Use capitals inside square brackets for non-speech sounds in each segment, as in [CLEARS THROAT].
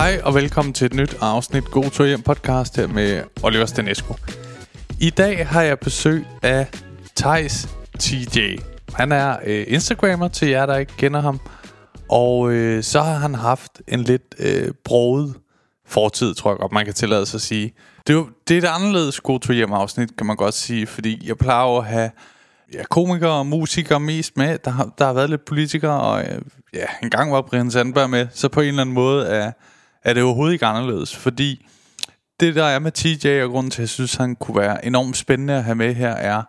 Hej og velkommen til et nyt afsnit God Tur Hjem podcast her med Oliver Stanesco. I dag har jeg besøg af Thijs TJ. Han er øh, Instagrammer til jer, der ikke kender ham. Og øh, så har han haft en lidt øh, broget fortid, tror jeg godt, man kan tillade sig at sige. Det er, jo, det er et anderledes God Tur Hjem afsnit, kan man godt sige, fordi jeg plejer at have ja, komikere og musikere mest med. Der har, der har været lidt politikere, og øh, ja, en gang var Brian Sandberg med, så på en eller anden måde er, er det overhovedet ikke anderledes, fordi det der er med TJ, og grunden til, at jeg synes, han kunne være enormt spændende at have med her, er,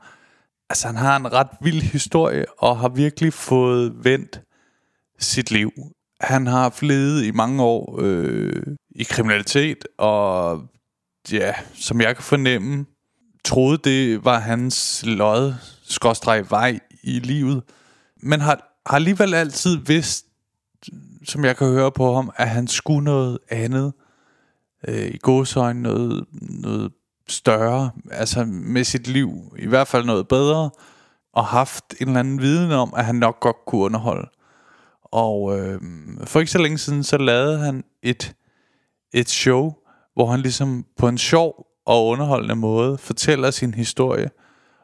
altså han har en ret vild historie, og har virkelig fået vendt sit liv. Han har levet i mange år øh, i kriminalitet, og ja, som jeg kan fornemme, troede det var hans lod, skråstreg vej i livet, men har, har alligevel altid vidst, som jeg kan høre på ham, at han skulle noget andet. Øh, I godsøjne noget, noget større, altså med sit liv, i hvert fald noget bedre, og haft en eller anden viden om, at han nok godt kunne underholde. Og øh, for ikke så længe siden, så lavede han et, et show, hvor han ligesom på en sjov og underholdende måde fortæller sin historie,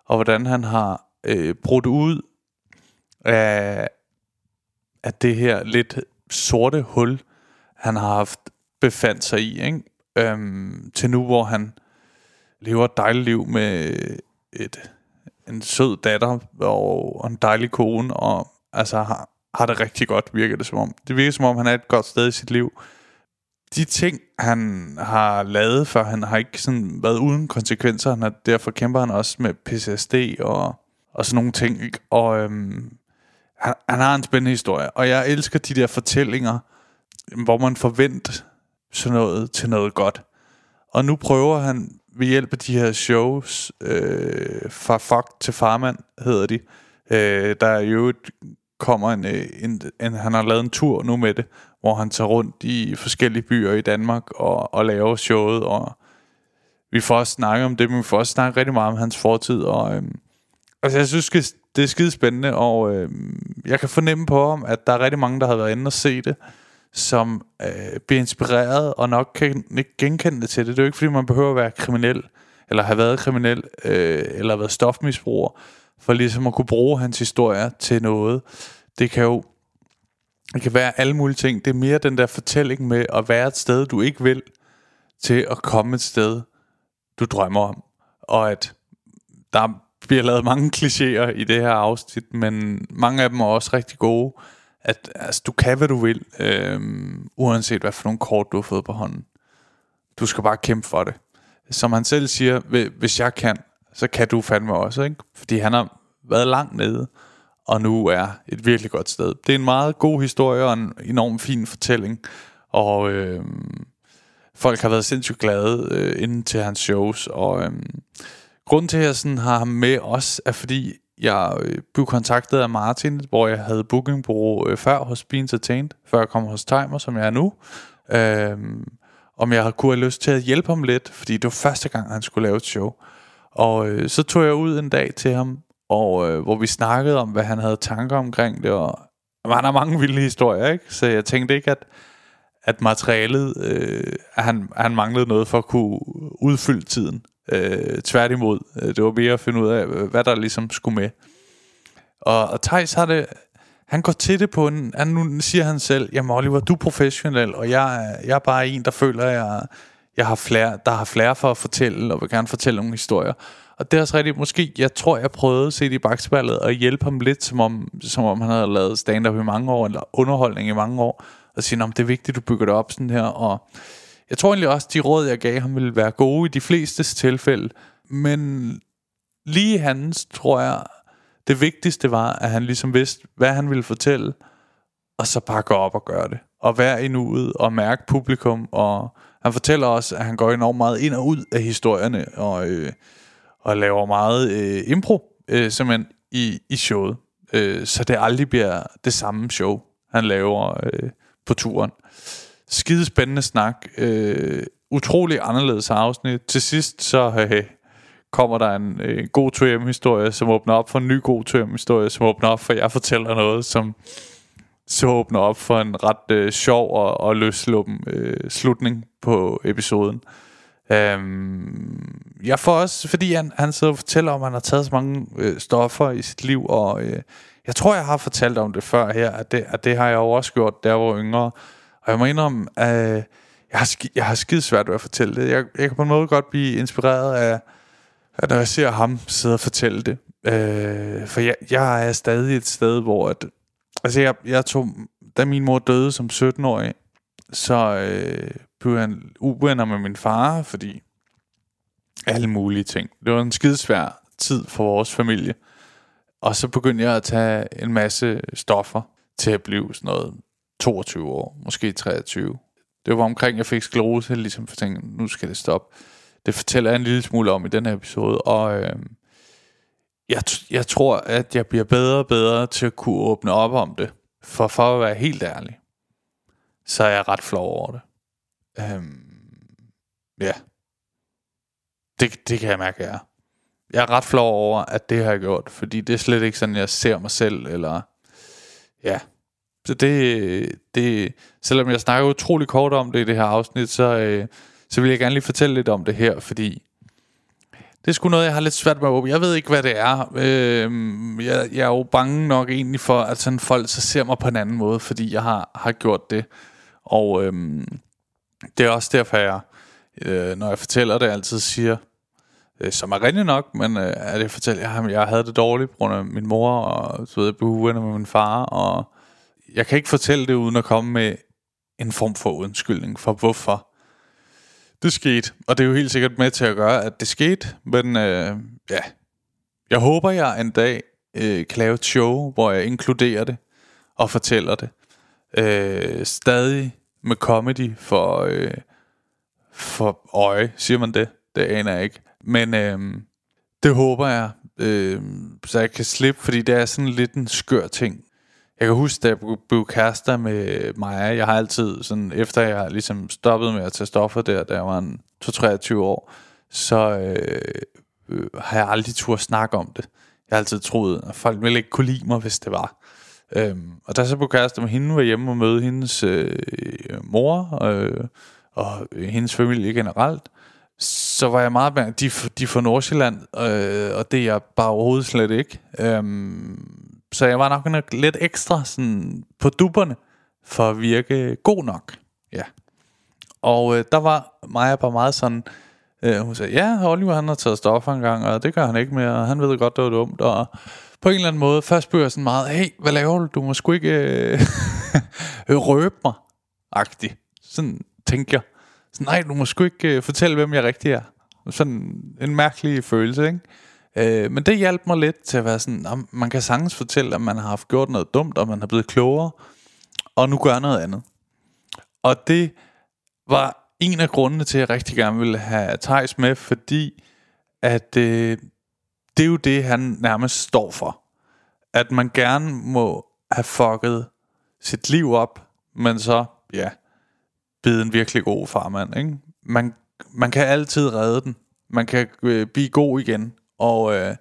og hvordan han har øh, brudt ud af, af det her lidt sorte hul, han har haft befandt sig i, ikke? Øhm, til nu, hvor han lever et dejligt liv med et, en sød datter og, og en dejlig kone, og altså har, har det rigtig godt, virker det som om. Det virker som om, han er et godt sted i sit liv. De ting, han har lavet, for han har ikke sådan været uden konsekvenser, og derfor kæmper han også med PTSD og, og sådan nogle ting. Ikke? Og øhm, han, han har en spændende historie, og jeg elsker de der fortællinger, hvor man forventer sådan noget til noget godt. Og nu prøver han ved hjælp af de her shows, øh, fra fuck til farmand hedder de, øh, der jo kommer en, øh, en, en, han har lavet en tur nu med det, hvor han tager rundt i forskellige byer i Danmark og, og laver showet, og vi får også snakket om det, men vi får også snakket rigtig meget om hans fortid, og øh, altså jeg synes, det er skide spændende, og øh, jeg kan fornemme på ham, at der er rigtig mange, der har været inde og se det, som øh, bliver inspireret og nok kan ikke genkende det til det. Det er jo ikke, fordi man behøver at være kriminel, eller have været kriminel, øh, eller været stofmisbruger, for ligesom at kunne bruge hans historie til noget. Det kan jo det kan være alle mulige ting. Det er mere den der fortælling med at være et sted, du ikke vil, til at komme et sted, du drømmer om. Og at der bliver lavet mange klichéer i det her afsnit, men mange af dem er også rigtig gode. At altså, du kan, hvad du vil, øhm, uanset hvad for nogle kort, du har fået på hånden. Du skal bare kæmpe for det. Som han selv siger, hvis jeg kan, så kan du fandme også, ikke? Fordi han har været langt nede, og nu er et virkelig godt sted. Det er en meget god historie og en enorm fin fortælling, og øhm, folk har været sindssygt glade øh, inden til hans shows, og øhm, Grunden til, at jeg sådan har ham med også, er fordi, jeg øh, blev kontaktet af Martin, hvor jeg havde bookingbureau øh, før hos Beans Entertained, før jeg kom hos Timer, som jeg er nu. Øhm, om jeg kunne have lyst til at hjælpe ham lidt, fordi det var første gang, han skulle lave et show. Og øh, så tog jeg ud en dag til ham, og øh, hvor vi snakkede om, hvad han havde tanker omkring det, og han har mange vilde historier, ikke? Så jeg tænkte ikke, at, at materialet, øh, at han, han manglede noget for at kunne udfylde tiden. Øh, tværtimod, øh, det var mere at finde ud af, øh, hvad der ligesom skulle med. Og, og Thijs har det, han går til det på en, han, nu siger han selv, jamen Oliver, du er professionel, og jeg, jeg er bare en, der føler, jeg, jeg har flere, der har flere for at fortælle, og vil gerne fortælle nogle historier. Og det er også rigtigt, måske, jeg tror, jeg prøvede at se det i bagspejlet, og hjælpe ham lidt, som om, som om han havde lavet stand-up i mange år, eller underholdning i mange år, og sige, det er vigtigt, du bygger det op sådan her, og jeg tror egentlig også, de råd, jeg gav ham, ville være gode i de fleste tilfælde. Men lige hans, tror jeg, det vigtigste var, at han ligesom vidste, hvad han ville fortælle, og så bare gå op og gøre det. Og være i nuet og mærke publikum. Og han fortæller også, at han går enormt meget ind og ud af historierne, og, øh, og laver meget øh, impro, øh, simpelthen, i, i showet. Øh, så det aldrig bliver det samme show, han laver øh, på turen skide spændende snak. Øh, utrolig anderledes afsnit. Til sidst så øh, kommer der en øh, god 2M-historie, som åbner op for en ny god 2M-historie, som åbner op for, at jeg fortæller noget, som, så åbner op for en ret øh, sjov og, og løsluppen øh, slutning på episoden. Øhm, jeg får også, fordi han, han sidder og fortæller om, at han har taget så mange øh, stoffer i sit liv, og øh, jeg tror, jeg har fortalt om det før her, at det, at det har jeg jo også gjort, der hvor var yngre. Og jeg må indrømme, at jeg har, jeg har skide svært ved at fortælle det. Jeg, jeg kan på en måde godt blive inspireret af, at når jeg ser ham sidde og fortælle det. Øh, for jeg, jeg er stadig et sted, hvor... At, altså, jeg, jeg tog... Da min mor døde som 17-årig, så øh, blev han uvenner med min far, fordi alle mulige ting. Det var en skidesvær tid for vores familie. Og så begyndte jeg at tage en masse stoffer til at blive sådan noget 22 år, måske 23. Det var omkring, jeg fik sklerose, ligesom for tænkte, nu skal det stoppe. Det fortæller jeg en lille smule om i den her episode, og øh, jeg, jeg tror, at jeg bliver bedre og bedre til at kunne åbne op om det. For for at være helt ærlig, så er jeg ret flov over det. Øhm, ja. Det, det kan jeg mærke, jeg er. Jeg er ret flov over, at det har jeg gjort, fordi det er slet ikke sådan, jeg ser mig selv, eller... Ja. Så det, det selvom jeg snakker utrolig kort om det i det her afsnit, så, øh, så vil jeg gerne lige fortælle lidt om det her, fordi det er sgu noget, jeg har lidt svært med at åbne. Jeg ved ikke, hvad det er. Øh, jeg, jeg er jo bange nok egentlig for, at sådan folk så ser mig på en anden måde, fordi jeg har, har gjort det. Og øh, det er også derfor, jeg, øh, når jeg fortæller det, altid siger, øh, som er rigtig nok, men øh, at jeg fortæller, at jeg, jeg havde det dårligt på grund af min mor, og så ved jeg, blev uvenner med min far, og jeg kan ikke fortælle det, uden at komme med en form for undskyldning for, hvorfor det skete. Og det er jo helt sikkert med til at gøre, at det skete, men øh, ja, jeg håber, jeg en dag øh, kan lave et show, hvor jeg inkluderer det og fortæller det. Øh, stadig med comedy for, øh, for øje, siger man det? Det aner jeg ikke. Men øh, det håber jeg, øh, så jeg kan slippe, fordi det er sådan lidt en skør ting. Jeg kan huske, da jeg blev kærester med Maja, jeg har altid, sådan, efter jeg ligesom stoppede med at tage stoffer der, da jeg var en 23 år, så øh, øh, har jeg aldrig tur snakke om det. Jeg har altid troet, at folk ville ikke kunne lide mig, hvis det var. Øhm, og da jeg så blev kærester med hende, var hjemme og møde hendes øh, mor øh, og hendes familie generelt, så var jeg meget med, de, de fra Nordsjælland, øh, og det er jeg bare overhovedet slet ikke. Øhm, så jeg var nok lidt ekstra sådan, på duberne, for at virke god nok. Ja. Og øh, der var Maja bare meget sådan, øh, hun sagde, ja, Oliver han har taget stoffer en gang, og det gør han ikke mere, og han ved godt, det var dumt, og på en eller anden måde, først blev jeg sådan meget, hey, hvad laver du? Du må sgu ikke øh, [LAUGHS] røbe mig, agtig. Sådan tænker jeg. Så, nej, du må sgu ikke øh, fortælle, hvem jeg rigtig er. Sådan en mærkelig følelse, ikke? Øh, men det hjalp mig lidt til at være sådan, at man kan sagtens fortælle, at man har haft gjort noget dumt, og man har blevet klogere, og nu gør noget andet. Og det var en af grundene til, at jeg rigtig gerne ville have Thijs med, fordi at øh, det er jo det, han nærmest står for. At man gerne må have fucket sit liv op, men så, ja, bide en virkelig god farmand, ikke? Man, man kan altid redde den. Man kan øh, blive god igen. Og øh,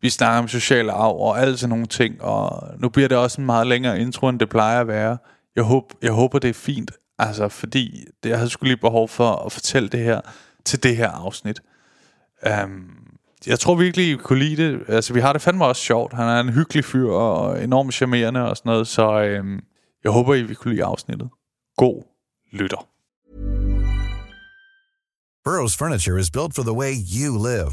vi snakker om sociale arv og alt sådan nogle ting. Og nu bliver det også en meget længere intro, end det plejer at være. Jeg, håber, jeg håber, det er fint. Altså, fordi det, jeg havde skulle lige behov for at fortælle det her til det her afsnit. Um, jeg tror virkelig, I kunne lide det. Altså, vi har det fandme også sjovt. Han er en hyggelig fyr og enormt charmerende og sådan noget. Så um, jeg håber, I vil kunne lide afsnittet. God lytter. Burroughs Furniture is built for the way you live.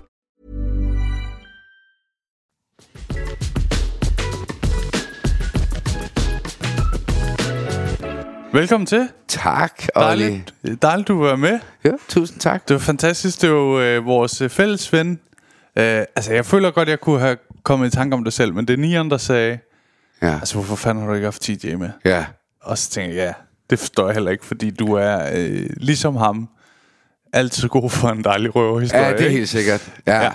Velkommen til. Tak, Olli. Dejligt, dejligt du var med. Ja, tusind tak. Det var fantastisk. Det var øh, vores øh, fælles ven. Øh, altså, jeg føler godt, jeg kunne have kommet i tanke om det selv, men det er Nian, der sagde, Ja, altså, hvorfor fanden har du ikke haft TJ med? ja. Og så tænkte jeg, ja, det forstår jeg heller ikke, fordi du er øh, ligesom ham, altid god for en dejlig røverhistorie. ja det er ikke? helt sikkert. Ja, Ja.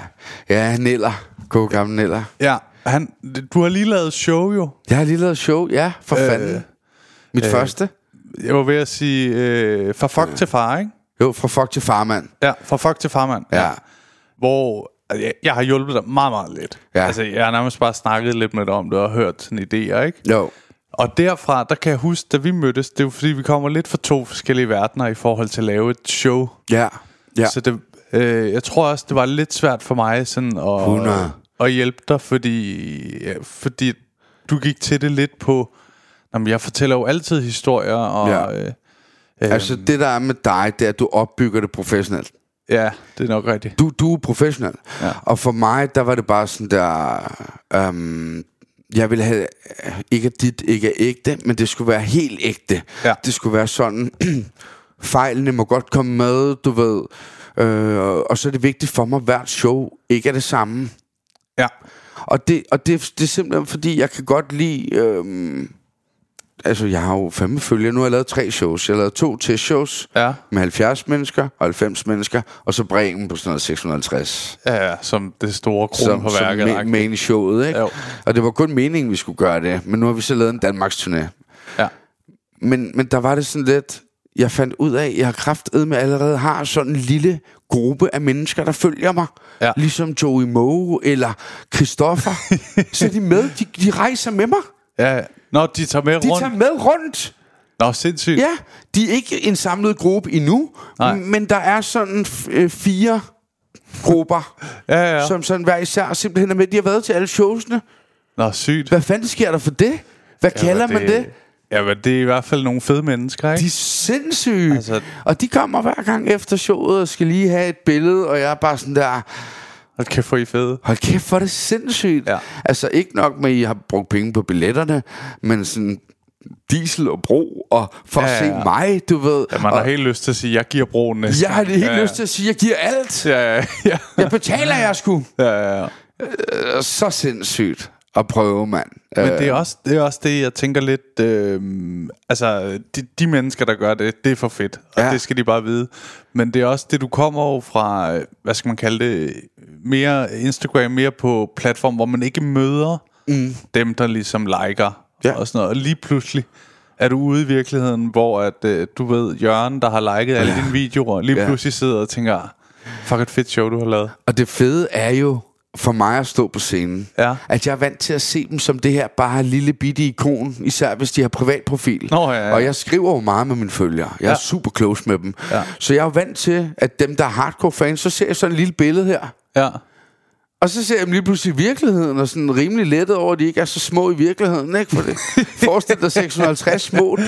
ja. Niller. God gammel Niller. Ja, han, du har lige lavet show jo. Jeg har lige lavet show, ja, for Øh, fanden. Mit øh, første. Jeg var ved at sige, øh, fra fuck til far, ikke? Jo, fra fuck til farmand. Ja, fra fuck til farmand. Ja. Hvor altså, jeg, jeg har hjulpet dig meget, meget lidt. Ja. Altså, jeg har nærmest bare snakket lidt med dig om det og hørt sådan idéer, ikke? Jo. Og derfra, der kan jeg huske, da vi mødtes, det er jo fordi, vi kommer lidt fra to forskellige verdener i forhold til at lave et show. Ja. Ja. Så det, øh, jeg tror også, det var lidt svært for mig sådan at, 100. at hjælpe dig, fordi, ja, fordi du gik til det lidt på, jamen, jeg fortæller jo altid historier, og Ja. øh, Altså, det der er med dig, det er, at du opbygger det professionelt. ja, det er nok rigtigt. Du, du er professionel. Ja. Og for mig, der var det bare sådan der... Um, jeg ville have... Ikke at dit ikke er ægte, men det skulle være helt ægte. Ja. Det skulle være sådan... [CLEARS THROAT] fejlene må godt komme med, du ved. Øh, og så er det vigtigt for mig, at hvert show ikke er det samme. Ja, Og det, og det, det er simpelthen fordi, jeg kan godt lide... Øhm, altså, jeg har jo fem følgere. Nu har jeg lavet tre shows. Jeg har lavet to testshows ja, med 70 mennesker og 90 mennesker. Og så Bremen på sådan noget 650 ja, ja som det store kron som, på som værket. ma- main showet, ikke? Jo. Og det var kun meningen, vi skulle gøre det. Men nu har vi så lavet en Danmarks turné. Ja, Men, men der var det sådan lidt... Jeg fandt ud af, at jeg har kraftet med allerede har sådan en lille gruppe af mennesker, der følger mig. Ja. Ligesom Joey Moe eller Christoffer. [LAUGHS] så er de med. De, de rejser med mig. ja. Nå, de tager med De rundt. tager med rundt. Nå, sindssygt. Ja, de er ikke en samlet gruppe endnu. Nej. Men der er sådan øh, fire grupper, ja, ja. som sådan hver især simpelthen er med. De har været til alle showsene. Nå, sygt. Hvad fanden sker der for det? Hvad kalder man det? Ja, men det er i hvert fald nogle fede mennesker, ikke? De er sindssyge. Altså, og de kommer hver gang efter showet og skal lige have et billede, og jeg er bare sådan der, Hold kæft, hvor I fede. hold kæft, er det sindssygt. Ja. Altså ikke nok med, at I har brugt penge på billetterne, men sådan diesel og bro, og for Ja, at se ja, ja. mig, du ved. Ja, man og har helt lyst til at sige, jeg giver broen næste jeg har helt ja, lyst til at sige, at jeg giver alt. Ja, ja, ja. [LAUGHS] Jeg betaler jer sgu. ja, ja, ja. Øh, Så sindssygt at prøve, mand. Men Øh, det er, også, det er også det, jeg tænker lidt... Øh, altså, de, de mennesker, der gør det, det er for fedt. Og Ja. det skal de bare vide. Men det er også det, du kommer jo fra, hvad skal man kalde det, mere Instagram, mere på platform, hvor man ikke møder mm. dem, der ligesom liker Ja. og sådan noget. Og lige pludselig er du ude i virkeligheden, hvor at, øh, du ved, Jørgen, der har liket alle Ja. dine videoer, lige Ja. pludselig sidder og tænker, fuck et fedt show, du har lavet. Og det fede er jo for mig at stå på scenen, Ja. at jeg er vant til at se dem som det her bare lille bitte ikon, især hvis de har privat profil. Nå, ja, ja. Og jeg skriver jo meget med mine følgere. Jeg er Ja. super close med dem. Ja. Så jeg er vant til, at dem, der er hardcore fans, så ser jeg sådan et lille billede her. Ja. Og så ser jeg dem lige pludselig i virkeligheden, og sådan rimelig lettet over, at de ikke er så små i virkeligheden, ikke? For det, forestil dig 650 små,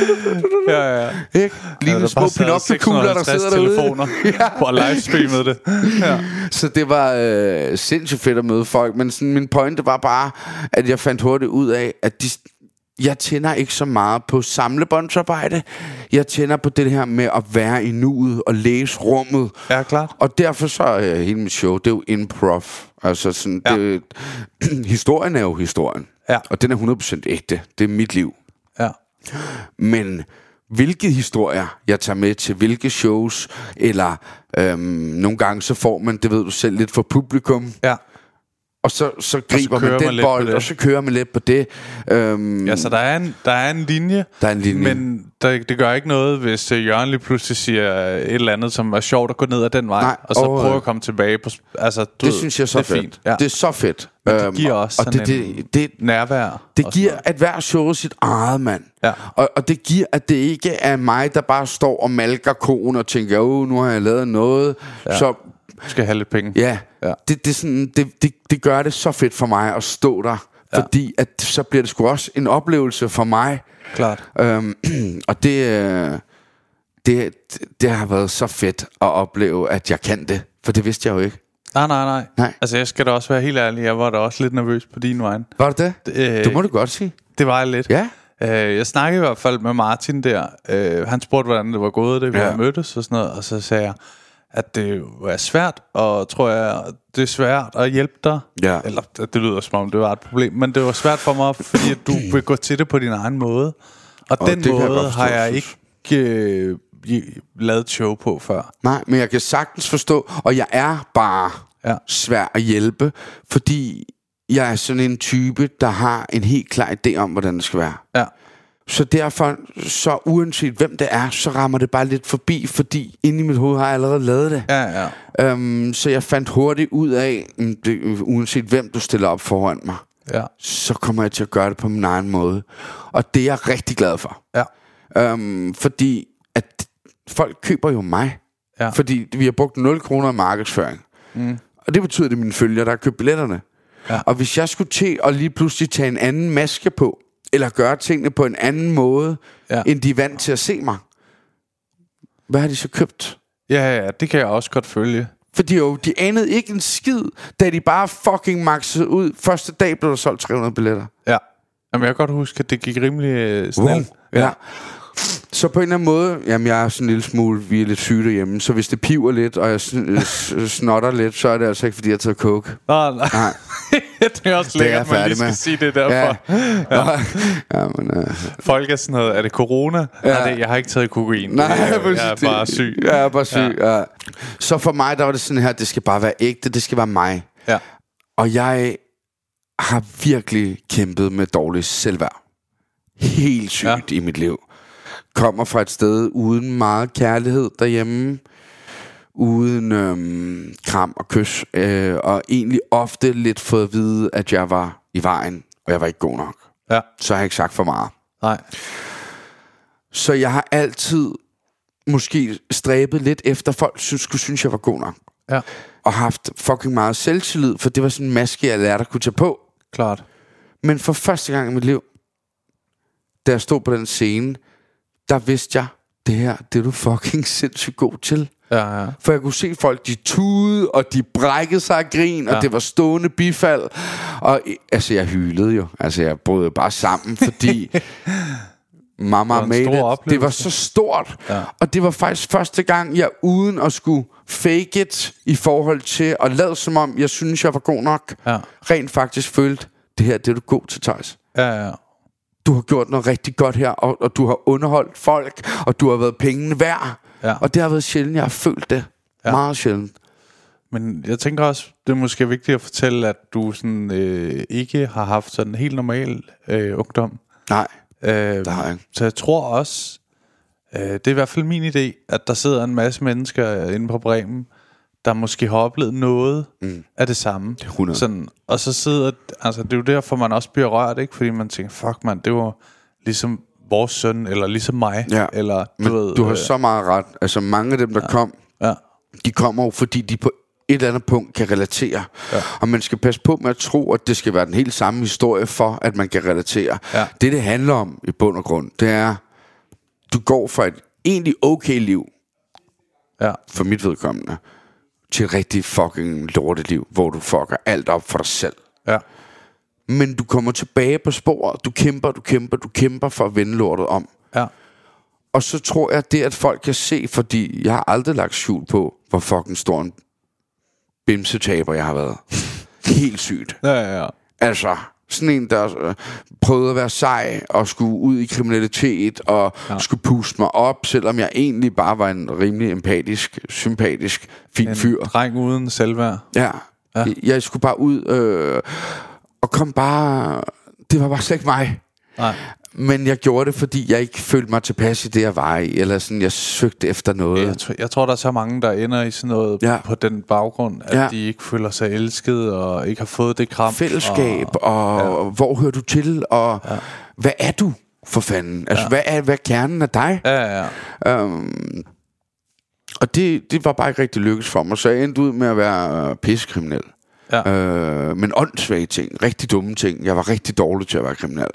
Ja, ja. ikke? Lige der små Pinocchio-kugler, der 650 sidder derude. telefoner [LAUGHS] ja. og livestreamet det. Ja. Så det var øh, sindssygt fedt at møde folk, men sådan, min pointe var bare, at jeg fandt hurtigt ud af, at de, jeg tænder ikke så meget på samlebåndsarbejde. Jeg tænder på det her med at være i nuet og læse rummet. Ja, klart. Og derfor så er øh, hele mit show, det er jo improv. Altså sådan, Ja. det, [CLEARS THROAT] historien er jo historien. Ja. Og den er 100% ægte. Det er mit liv. Ja. Men hvilke historier jeg tager med til hvilke shows, eller øhm, nogle gange så får man, det ved du selv, lidt for publikum. Ja. Og så, så griber kører man man den på bold, og så kører man lidt på det. Øhm, Ja, så der er en, der er en linje. Der er en linje. Men der, det gør ikke noget, hvis uh, Jørgen lige pludselig siger et eller andet, som er sjovt at gå ned ad den vej. Nej, og så og, prøve øh, at komme tilbage på... Altså, du det ved, synes jeg er så det er fedt. fint. Ja. Det er så fedt. Men det Øhm, giver og- også og sådan det, det, det, nærvær. Det og giver at hver show sit eget mand. Ja. Og, og det giver, at det ikke er mig, der bare står og malker konen og tænker, åh, nu har jeg lavet noget. Ja. Så noget. Skal have lidt penge. ja, Ja. Det, det, sådan, det, det, det gør det så fedt for mig at stå der. Ja. Fordi at så bliver det sgu også en oplevelse for mig. Klart. Øhm, [CLEARS THROAT] og det, øh, det, det har været så fedt at opleve, at jeg kan det. For det vidste jeg jo ikke. Nej, nej, nej, Nej. Altså, jeg skal da også være helt ærlig. Jeg var da også lidt nervøs på din vej. Var det det? Øh, Det må du godt sige. Det var jeg lidt. Ja. Øh, jeg snakkede i hvert fald med Martin der. Øh, han spurgte, hvordan det var gået, det vi ja. mødtes og sådan noget. Og så sagde jeg, at det var svært, og tror jeg, det er svært at hjælpe dig. Ja. Eller det lyder som om, det var et problem. Men det var svært for mig, fordi at du vil gå til det på din egen måde. Og, Og den jeg måde godt forstå, har jeg ikke øh, lavet et show på før. Nej, men jeg kan sagtens forstå, og jeg er bare ja. svær at hjælpe, fordi jeg er sådan en type, der har en helt klar idé om, hvordan det skal være. Ja. Så derfor, så uanset hvem det er, så rammer det bare lidt forbi, fordi inde i mit hoved har jeg allerede lavet det. Ja, ja. Øhm, så jeg fandt hurtigt ud af, mm, det, uanset hvem du stiller op foran mig, Ja. så kommer jeg til at gøre det på min egen måde. Og det er jeg rigtig glad for. Ja. Øhm, fordi at folk køber jo mig. Ja. Fordi vi har brugt 0 kroner i markedsføring. Mm. Og det betyder, at det er mine følgere, der har købt billetterne. Ja. Og hvis jeg skulle til at lige pludselig tage en anden maske på, eller gøre tingene på en anden måde, Ja. ja. end de er vant til at se mig, hvad har de så købt? Ja, ja, det kan jeg også godt følge. Fordi jo, de anede ikke en skid, da de bare fucking maxede ud. Første dag blev der solgt 300 billetter. Ja. Jamen, jeg kan godt huske, at det gik rimelig øh, snelt. Ja. Så på en eller anden måde, jamen jeg er sådan en lille smule, vi er lidt syge derhjemme, så hvis det piver lidt, og jeg sn- øh, s- snotter lidt, så er det altså ikke, fordi jeg har taget coke. Nå, nej. Nej. [LAUGHS] [LAUGHS] det er også er lækkert, jeg at man lige skal med. sige det derfor. Ja. [LAUGHS] ja. ja men, øh, Folk er sådan noget, er det corona? Ja. Nej, det, jeg har ikke taget kokain. nej, jeg, jeg præcis. er bare syg. Jeg er bare syg, ja. ja. Så for mig, der var det sådan her, det skal bare være ægte, det skal være mig. Ja. Og jeg har virkelig kæmpet med dårligt selvværd. Helt sygt ja. i mit liv. Kommer fra et sted uden meget kærlighed derhjemme. Uden øhm, kram og kys. Øh, og egentlig ofte lidt fået at vide, at jeg var i vejen. Og jeg var ikke god nok. Ja. Så har jeg ikke sagt for meget. Nej. Så jeg har altid måske stræbet lidt efter, folk synes, skulle synes, jeg var god nok. Ja, Og haft fucking meget selvtillid, for det var sådan en maske, jeg lærte at kunne tage på. klart. Men for første gang i mit liv, da jeg stod på den scene, der vidste jeg, det her, det er du fucking [LAUGHS] sindssygt god til. Ja, ja. For jeg kunne se folk, de tudede, og de brækkede sig af grin, ja. Og det var stående bifald. Og altså, jeg hylede jo. Altså, jeg brød bare sammen, fordi [LAUGHS] mamma Det made it. Det var så stort. Ja. Og det var faktisk første gang, jeg uden at skulle fake it, i forhold til at lade som om, jeg synes, jeg var god nok, Ja. rent faktisk følte, det her, det er du god til, Thijs Ja, ja. du har gjort noget rigtig godt her, og, og du har underholdt folk, og du har været pengene værd. Ja. Og det har været sjældent, jeg har følt det. Ja. Meget sjældent. Men jeg tænker også, det er måske vigtigt at fortælle, at du sådan, øh, ikke har haft sådan en helt normal øh, ungdom. Nej, Øh, det har jeg. Så jeg tror også, øh, det er i hvert fald min idé, at der sidder en masse mennesker inde på Bremen, der måske har oplevet noget mm. af det samme. Det 100. Sådan, og så sidder, altså det er jo derfor, man også bliver rørt, ikke? Fordi man tænker, fuck man, det var ligesom vores søn, eller ligesom mig. Ja. Eller, du Men ved, du har øh, så meget ret. Altså mange af dem, der ja. kom, Ja, de kommer jo, fordi de på et eller andet punkt kan relatere. Ja. Og man skal passe på med at tro, at det skal være den helt samme historie for, at man kan relatere. Ja. Det, det handler om i bund og grund, det er, du går fra et egentlig okay liv, ja, for mit vedkommende, til et rigtig fucking lorteliv, hvor du fucker alt op for dig selv. ja, Men du kommer tilbage på sporet. Du kæmper, du kæmper, du kæmper for at vende lortet om. ja, Og så tror jeg, det at folk kan se, fordi jeg har aldrig lagt skjul på, hvor fucking stor en bimsetaber jeg har været. Helt sygt. ja, ja, ja. Altså, sådan en, der øh, prøvede at være sej og skulle ud i kriminalitet og ja. skulle puste mig op, selvom jeg egentlig bare var en rimelig empatisk, sympatisk, fin En fyr. dreng uden selvværd. Ja, Ja. Jeg, jeg skulle bare ud øh, og kom bare... Det var bare slet ikke mig. Nej. Men jeg gjorde det, fordi jeg ikke følte mig tilpas i det, jeg var i. Eller sådan, jeg søgte efter noget. Jeg, tror, jeg tror, der er så mange, der ender i sådan noget Ja. på den baggrund, at ja. de ikke føler sig elsket og ikke har fået det kram. Fællesskab, og, og ja. hvor hører du til, og ja. hvad er du for fanden? Altså, ja. hvad, er, hvad er kernen af dig? Ja, ja, ja. Øhm, og det, det var bare ikke rigtig lykkes for mig, så jeg endte ud med at være øh, pissekriminel. Ja. Øh, men åndssvage ting, rigtig dumme ting. Jeg var rigtig dårlig til at være kriminel.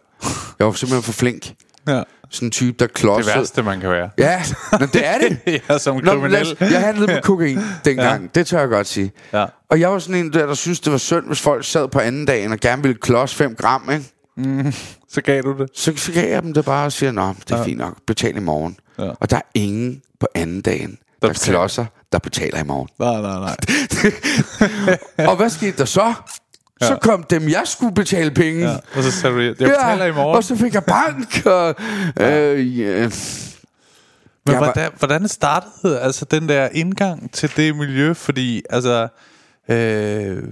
Jeg var simpelthen for flink. ja. Sådan en type, der Det klodsede. værste, man kan være. Ja, men det er det. [LAUGHS] ja, som Nå, kriminel. os- jeg handlede med kokain dengang. Ja. Det tør jeg godt sige. Ja. Og jeg var sådan en der, der synes det var synd, hvis folk sad på anden dagen og gerne ville klods 5 gram, ikke? Så gav du det. Så, så gav jeg dem det bare og siger, nå, det er ja. fint nok, betal i morgen. Ja. Og der er ingen på anden dagen, der, der klodser, der betaler i morgen. Nej, nej, nej. [LAUGHS] og hvad skete der så? Ja. Så kom dem, jeg skulle betale penge. Ja. Og så sagde du, jeg betaler i morgen. og så fik jeg bank. Og, øh, ja. Men Jeg var- hvordan, hvordan startede altså den der indgang til det miljø? Fordi altså, øh, det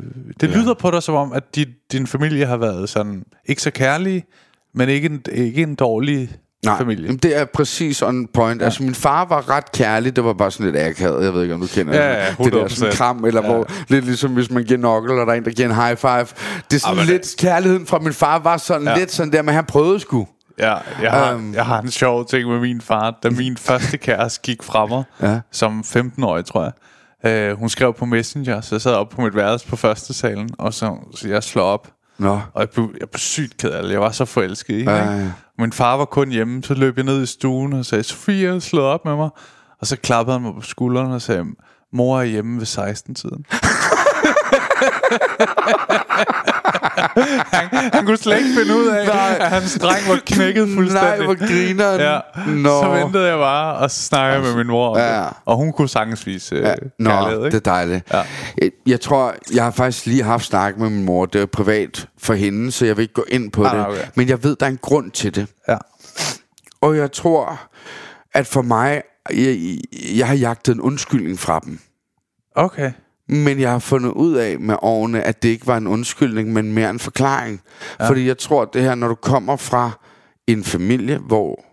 ja. lyder på dig som om, at din, din familie har været sådan, ikke så kærlig, men ikke en, ikke en dårlig Nej, familie. jamen, det er præcis on point. Ja. Altså, min far var ret kærlig. Det var bare sådan lidt akavet. Jeg ved ikke, om du kender Ja, det. ja, det der 100%. sådan kram, eller ja. hvor, lidt ligesom hvis man giver nokkel, og der er en, der giver en high five. Det er sådan men lidt, kærligheden fra min far var sådan ja. Lidt sådan der, men han prøvede sgu. Ja, jeg har, um, jeg har en sjov ting med min far. Da min første kæreste gik fra mig, Ja. som 15-årig, tror jeg. Uh, hun skrev på Messenger, så jeg sad op på mit værelse på første salen, og så, så jeg slår op. Nå. Og jeg blev, jeg blev sygt ked af det. Jeg var så forelsket i hende. Ja, ikke? Min far var kun hjemme, så løb jeg ned i stuen og sagde, Sofie, slået op med mig. Og så klappede han mig på skulderen og sagde, mor er hjemme ved 16-tiden. [LAUGHS] [LAUGHS] han, han kunne slet ikke finde ud af, Nej. at hans dreng var knækket fuldstændig. Nej, hvor grineren. Ja. Så ventede jeg bare, og så snakkede jeg med min mor om Ja. det. Og hun kunne sagtens vise øh, Ja. Nå, kærlighed, ikke? det er dejligt. Ja. Jeg, jeg tror, jeg har faktisk lige haft snak med min mor. Det er privat for hende, så jeg vil ikke gå ind på Ah, det. okay. Men jeg ved, der er en grund til det. Ja. Og jeg tror, at for mig, jeg, jeg har jagtet en undskyldning fra dem. Okay. Men jeg har fundet ud af med årene, at det ikke var en undskyldning, men mere en forklaring. Ja. Fordi jeg tror, at det her, når du kommer fra en familie, hvor...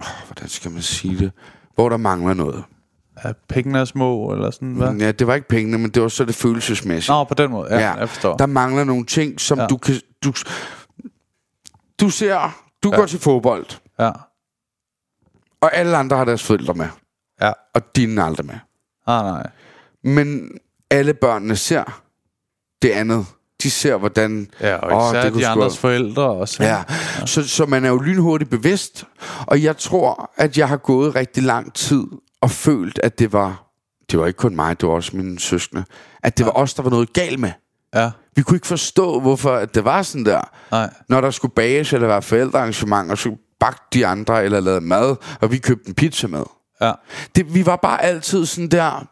Oh, hvordan skal man sige det? Hvor der mangler noget. Er pengene er små, eller sådan, hvad? Ja, det var ikke pengene, men det var så det følelsesmæssige. Nå, på den måde. Ja, ja. jeg forstår. Der mangler nogle ting, som ja. Ja. du kan... Du, du ser... Du ja. Ja. går til fodbold, Ja. og alle andre har deres forældre med. Ja. Og dine aldrig med. Ah, nej. Men alle børnene ser det andet. De ser, hvordan... Ja, og især det de andres forældre også. Ja, så, så man er jo lynhurtigt bevidst. Og jeg tror, at jeg har gået rigtig lang tid og følt, at det var... Det var ikke kun mig, det var også mine søskende. At det var os, der var noget galt med. Ja, Vi kunne ikke forstå, hvorfor at det var sådan der. nej. Når der skulle bages eller være forældrearrangementer, så bagte de andre eller lavede mad, og vi købte en pizza med. Ja. Det, vi var bare altid sådan der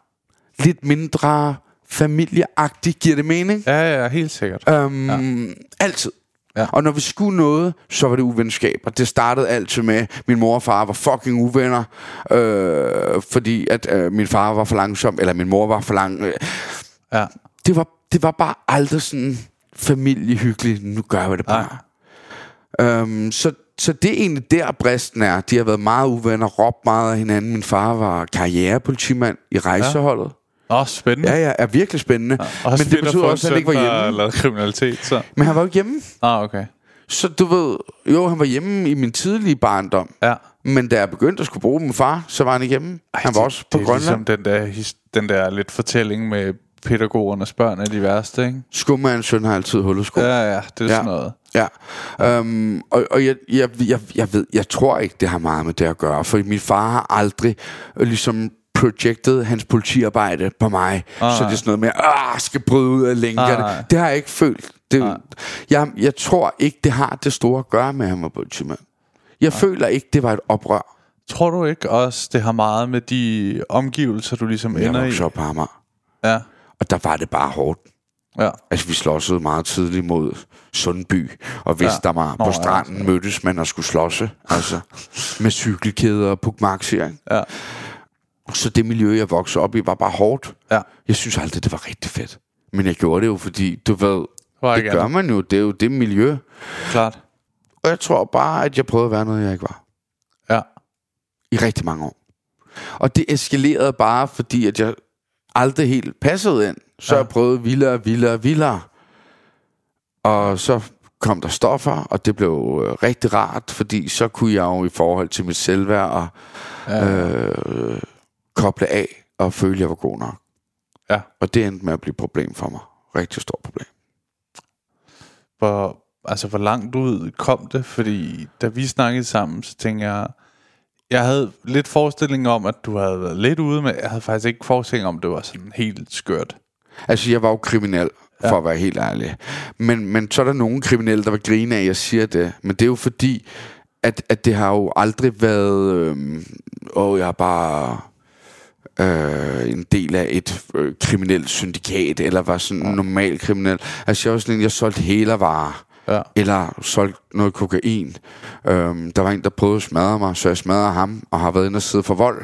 lidt mindre familieagtigt, giver det mening? Ja, ja, helt sikkert. Øhm, ja. Altid. Ja. Og når vi skulle noget, så var det uvenskab. Og det startede altid med, min mor og far var fucking uvenner, øh, fordi at øh, min far var for langsom, eller min mor var for lang. Øh. Ja. Det, var, det var bare aldrig sådan familiehyggeligt. Nu gør vi det bare. Øhm, så, så det er egentlig der, bristen er. De har været meget uvenner, råbt meget af hinanden. Min far var karrierepolitimand i rejseholdet. Åh, spændende. Ja, ja, er virkelig spændende. Og Men det betyder også, at han ikke var hjemme. lavede kriminalitet, så... Men han var jo hjemme. Ah, okay. Så du ved, jo, han var hjemme i min tidlige barndom. Ja. Men da jeg begyndte at skulle bruge min far, så var han ikke hjemme. Ej, han var det, også på det er Grønland. ligesom den der, den der lidt fortælling med pædagogernes børn er de værste, ikke? Skummerens søn har altid hullet sko. Ja, ja, det er Ja. sådan noget. Ja, øhm, og, og jeg, jeg, jeg, jeg ved, jeg tror ikke, det har meget med det at gøre, for min far har aldrig øh, ligesom projectet hans politiarbejde på mig, Ah, så det er sådan noget med, ah, skal bryde ud af lænkerne. Ah, det har jeg ikke følt. Det, Ah. jeg, jeg tror ikke, det har det store at gøre med, at han var politimand. Jeg Ah. føler ikke, det var et oprør. Tror du ikke også, det har meget med de omgivelser, du ligesom Jeg ender i? op på Amager, Ja, og der var det bare hårdt. ja. Altså, vi slåsede meget tidligt mod Sundby og Vestermar. Ja. Nå, På ja, stranden ja, mødtes man og skulle slåsse. Altså, med cykelkæder og pukmaxier. Ja. Så det miljø, jeg voksede op i, var bare hårdt. Ja. Jeg synes aldrig, det var rigtig fedt. Men jeg gjorde det jo, fordi du ved, Var det gør man jo. Det er jo det miljø. Klart. Og jeg tror bare, at jeg prøvede at være noget, jeg ikke var. Ja. I rigtig mange år. Og det eskalerede bare, fordi at jeg aldrig helt passede ind. Så Ja. ja. jeg prøvede vildere, vildere, vildere. Og så kom der stoffer, og det blev øh, rigtig rart, fordi så kunne jeg jo i forhold til mit selvværd og Ja. øh, koble af og føle, at jeg var god nok. Ja. Og det endte med at blive et problem for mig. Rigtig stort problem. Hvor, altså, hvor langt ud kom det? Fordi da vi snakkede sammen, så tænkte jeg... Jeg havde lidt forestilling om, at du havde været lidt ude, men jeg havde faktisk ikke forestilling om, at det var sådan helt skørt. Altså, jeg var jo kriminel, for ja. at være helt ærlig. Men, men så er der nogle kriminelle, der vil grine af, at jeg siger det. Men det er jo fordi, at, at det har jo aldrig været... Øh, åh, jeg er bare øh, en del af et øh, kriminelt syndikat, eller var sådan en normal kriminel. Altså, jeg var sådan en, jeg solgte hælervarer. Ja. Eller solgt noget kokain. Øhm, der var en, der prøvede at smadre mig, så jeg smadrede ham, og har været inde og sidde for vold.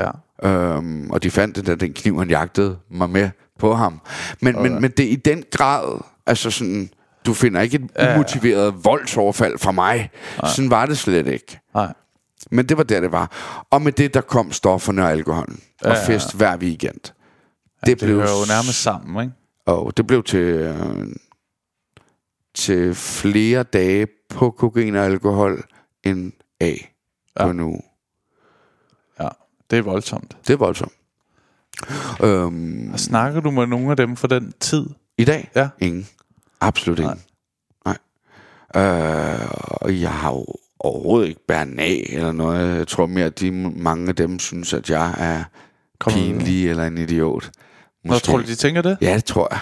Ja. Øhm, og de fandt den der, den kniv, han jagtede mig med på ham. Men, okay. men, men det er i den grad, altså sådan, du finder ikke et Ja, ja. umotiveret voldsoverfald fra mig. Nej. Sådan var det slet ikke. Nej. Men det var der, det var. Og med det, der kom stofferne og alkoholen. Og Ja, ja. fest hver weekend. Det, Det blev, hører jo nærmest sammen, ikke? og det blev til, øh, til flere dage på kokain og alkohol end A Ja. på nu. Ja. Det er voldsomt. Det er voldsomt. Øhm, Og snakker du med nogle af dem for den tid? I dag? Ja. Ingen. Absolut ingen. Nej. Øh, og jeg har jo overhovedet ikke bæret af eller noget. Jeg tror mere, at de, mange af dem synes, at jeg er Kommer- pinlig eller en idiot. Nå, tror du, de tænker det? Ja, det tror jeg.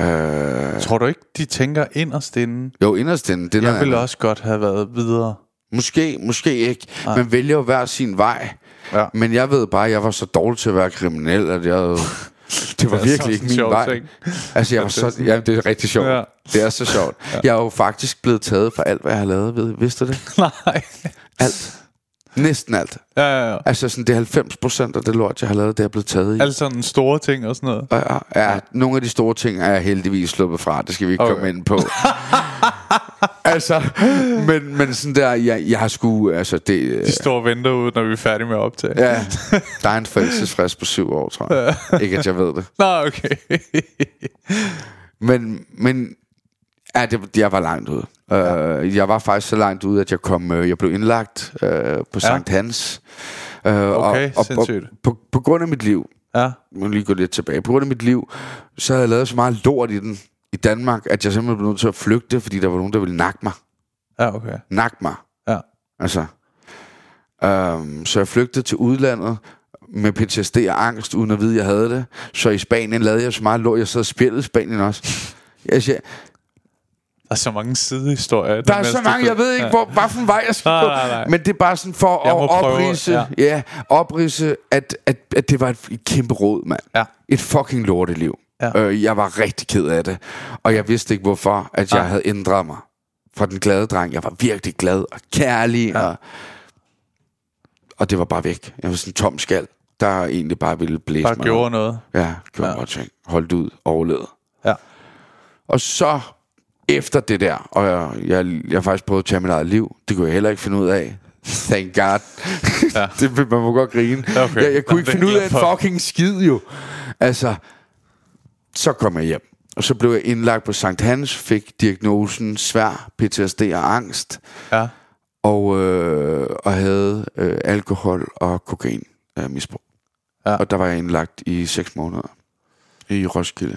Øh, Tror du ikke, de tænker inderst inde? jo, inderst inde. Det Jeg ville også godt have været videre. Måske, måske ikke. Man vælger jo hver sin vej. Ja. Men jeg ved bare, at jeg var så dårlig til at være kriminel, at jeg... [LAUGHS] Det var Det virkelig ikke en min sjov vej. ting. Altså, jeg var så... Ja, det er rigtig sjovt. Ja. Det er så sjovt. Jeg er jo faktisk blevet taget for alt, hvad jeg har lavet. Ved, vidste du det? [LAUGHS] Nej. Alt. Næsten alt. Ja, ja, ja. Altså, sådan, det er 90 procent af det lort, jeg har lavet, det er blevet taget i. Alle sådan store ting og sådan noget. Og ja, ja, nogle af de store ting er jeg heldigvis sluppet fra. Det skal vi ikke okay. Komme ind på. [LAUGHS] altså, men, men sådan der, jeg, jeg har sgu, altså det... øh, De står og venter ud, når vi er færdige med at optage. Ja, der er en forældelsesfrist på syv år, tror jeg. Ikke at jeg ved det. Nå, okay. Men, men ja, det, jeg var langt ude. Uh, jeg var faktisk så langt ude, at jeg kom, uh, jeg blev indlagt uh, på Sankt Hans. Uh, Okay, og, og, sindssygt. på, på grund af mit liv, ja. må lige gå lidt tilbage, på grund af mit liv, så havde jeg lavet så meget lort i den i Danmark, at jeg simpelthen blev nødt til at flygte, fordi der var nogen, der ville nakke mig. Ja, okay. Nakke mig. Ja. Altså. Um, så jeg flygtede til udlandet med PTSD og angst, uden at vide, at jeg havde det. Så i Spanien lavede jeg så meget lort. Jeg sad og spillede i Spanien også. Jeg siger, Der er så mange sidehistorier. der er så mange, jeg ved ikke, hvor, hvad for en vej jeg skal Nej, nej, nej. Men det er bare sådan for Jeg at prøve, oprise, ja. ja. Ja, oprise at, at, at det var et, et kæmpe råd, mand. Ja. Et fucking lorteliv. Ja. Øh, jeg var rigtig ked af det. Og jeg vidste ikke, hvorfor, at jeg Nej. havde ændret mig. Fra den glade dreng. Jeg var virkelig glad og kærlig. Ja. Og, og det var bare væk. Jeg var sådan en tom skal, der egentlig bare ville blæse Bare mig. gjorde ud. noget. Ja, gjorde Ja. ja. ting. Holdt ud, overlevede. Ja. Og så efter det der, og jeg, jeg, jeg har faktisk prøvet at tage mit eget liv. Det kunne jeg heller ikke finde ud af. Thank God. Ja. [LAUGHS] det man må godt grine. Okay. Jeg, jeg kunne Nå, ikke finde ud af en fucking skid jo. Altså, så kom jeg hjem. Og så blev jeg indlagt på Sankt Hans, fik diagnosen svær PTSD og angst, Ja. og, øh, og havde øh, alkohol og kokain øh, misbrug. Ja. Og der var jeg indlagt i seks måneder i Roskilde.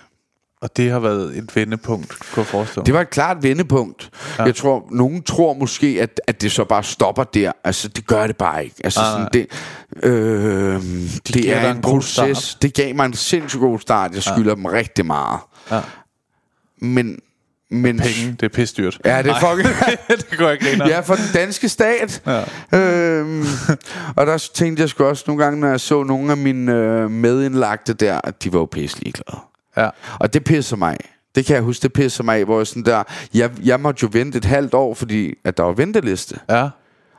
Og det har været et vendepunkt, kunne jeg forestille mig. Det var et klart vendepunkt. Ja. Jeg tror, nogen tror måske, at, at det så bare stopper der. Altså, det gør det bare ikke. Altså, Nej, sådan, det, øh, det giver er en, proces. start. Det gav mig en sindssygt god start. Jeg skylder ja. dem rigtig meget. Ja. Men... men Penge, det er pisdyrt. Ja, det er fucking... [LAUGHS] det går ikke grine Ja, for den danske stat. Ja. Øhm, og der tænkte jeg sgu også nogle gange, når jeg så nogle af mine øh, medindlagte der, at de var jo pisse ligeglade. Ja. Og det pisser mig af. Det kan jeg huske, det pisser mig af, hvor jeg sådan der... Jeg, jeg måtte jo vente et halvt år, fordi at der var venteliste. Ja.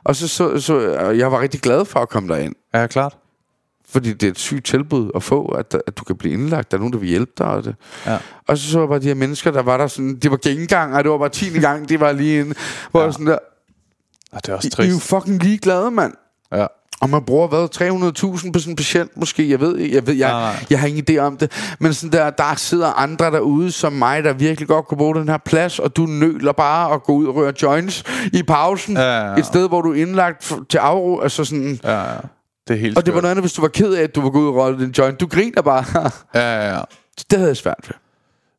Og så, så, så jeg var rigtig glad for at komme derind. Ja, klart. Fordi det er et sygt tilbud at få, at, at du kan blive indlagt. Der er nogen, der vil hjælpe dig. Og, det. Ja. og så så jeg bare de her mennesker, der var der sådan... De var gengang, og det var bare 10. gang, de var lige inde. Hvor Ja. sådan der... Og det er også I, I er jo trist. fucking ligeglade, mand. Ja. Og man bruger hvad, 300.000 på sådan en patient måske, jeg ved ikke, jeg, ved, jeg, Nej, nej. jeg har ingen idé om det. Men sådan der, der sidder andre derude som mig, der virkelig godt kunne bruge den her plads, og du nøler bare at gå ud og røre joints i pausen. Ja, ja, ja. Et sted, hvor du er indlagt til afro, altså sådan... Ja, ja. Det er helt Og det var noget andet, hvis du var ked af, at du var gået ud og røre din joint. Du griner bare. [LAUGHS] Ja, ja, ja. det havde jeg svært ved.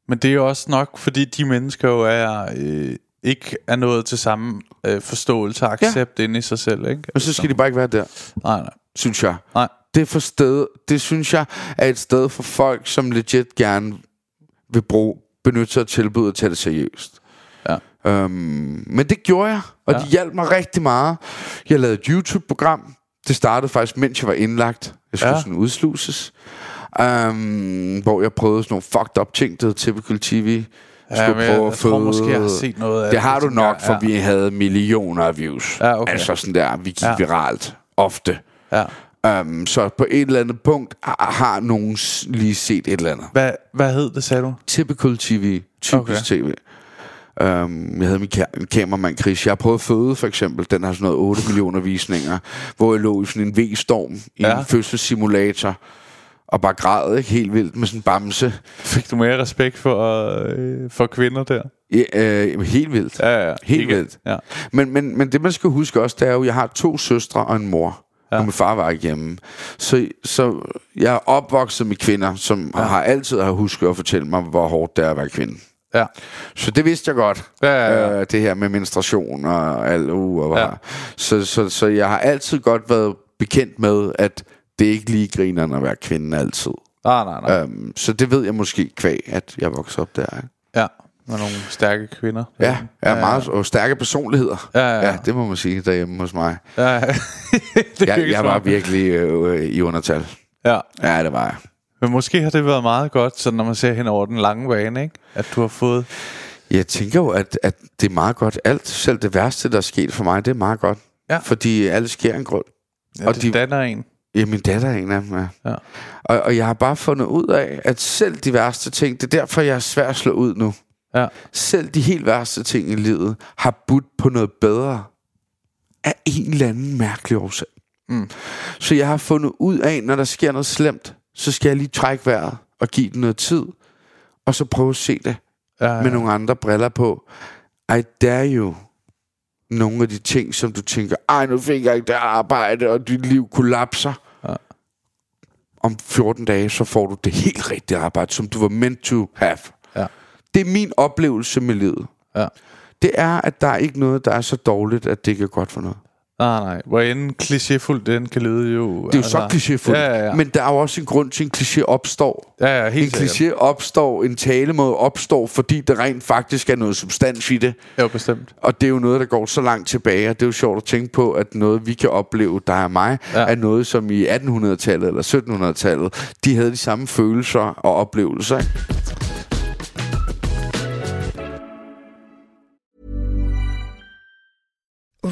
Men det er jo også nok, fordi de mennesker jo er... Øh, ikke er nået til samme øh, forståelse og accept ja. inde i sig selv, ikke? Men så skal de bare ikke være der, Nej, nej. synes jeg. Nej. Det, for sted, det synes jeg er et sted for folk, som legit gerne vil bruge, benytte sig af tilbud og tage det seriøst. Ja. Øhm, men det gjorde jeg, og Ja. det hjalp mig rigtig meget. Jeg lavede et YouTube-program. Det startede faktisk, mens jeg var indlagt. Jeg skulle Ja. sådan udsluses. Um, hvor jeg prøvede sådan nogle fucked up ting, der hed Typical TV. Ja, Skulle men jeg, prøve jeg at tror føde- måske, jeg har set noget af det har du nok, jeg. for vi havde millioner af views. Ja, okay. Altså sådan der, vi gik Ja. ja. viralt ofte. Ja. Um, så på et eller andet punkt har, nogen lige set et eller andet. Hvad, hvad hed det, sagde du? Typical TV. Typisk Okay. TV. Um, jeg havde min, ka- kameramand Chris. Jeg har prøvet Føde, for eksempel. Den har sådan noget 8 millioner visninger. Hvor jeg lå i sådan en V-storm i Ja. ja. en fødselssimulator. Og bare græd, ikke? Helt vildt med sådan en bamse. Fik du mere respekt for, øh, for kvinder der? Ja, øh, helt vildt. Ja, ja. Helt Ikke- vildt. Ja. Men, men, men det, man skal huske også, det er jo, at jeg har to søstre og en mor. Ja. Og min far var ikke hjemme. Så, så jeg er opvokset med kvinder, som ja. har altid har husket at fortælle mig, hvor hårdt det er at være kvinde. Ja. Så det vidste jeg godt. Ja, ja, ja. Øh, det her med menstruation og alt uh, og ja. så, så, så jeg har altid godt været bekendt med, at det er ikke lige grinerne at være kvinde altid. Nej, nej, nej. Um, så det ved jeg måske kvæg, at jeg voksede op der. Ikke? Ja. Med nogle stærke kvinder. Ja, ja, meget og stærke personligheder. Ja, ja, ja. ja, det må man sige derhjemme hos mig. Ja, ja. [LAUGHS] det Jeg, jeg var virkelig øh, i undertal. Ja. Ja, det var jeg. Men måske har det været meget godt, så når man ser hen over den lange bane, ikke? At du har fået... Jeg tænker jo, at, at det er meget godt. Alt, selv det værste, der er sket for mig, det er meget godt. Ja. Fordi alt sker en grund. Ja, Og det de- danner en. Ja, min datter er en af dem, ja. Ja. Og, og jeg har bare fundet ud af, at selv de værste ting, det er derfor, jeg er svær at slå ud nu. Ja. Selv de helt værste ting i livet har budt på noget bedre af en eller anden mærkelig årsag. Mm. Så jeg har fundet ud af, når der sker noget slemt, så skal jeg lige trække vejret og give det noget tid, og så prøve at se det Ja, ja. med nogle andre briller på. I dare you nogle af de ting, som du tænker, ej, nu fik jeg ikke det arbejde, og dit liv kollapser. Ja. Om 14 dage, så får du det helt rigtige arbejde, som du var meant to have. Ja. Det er min oplevelse med livet. Ja. Det er, at der er ikke noget, der er så dårligt, at det ikke er godt for noget. Nej, nej. Hvor end klichéfuldt den kan lyde jo... Det er jo så klichéfuldt. Ja, ja, ja. Men der er jo også en grund til, at en kliché opstår. ja, ja, En helt sikkert. kliché opstår, en talemåde opstår, fordi der rent faktisk er noget substans i det. Jo, bestemt. Og det er jo noget, der går så langt tilbage, og det er jo sjovt at tænke på, at noget, vi kan opleve, der er mig, Ja. ja. er noget, som i 1800-tallet eller 1700-tallet, de havde de samme følelser og oplevelser. Ikke?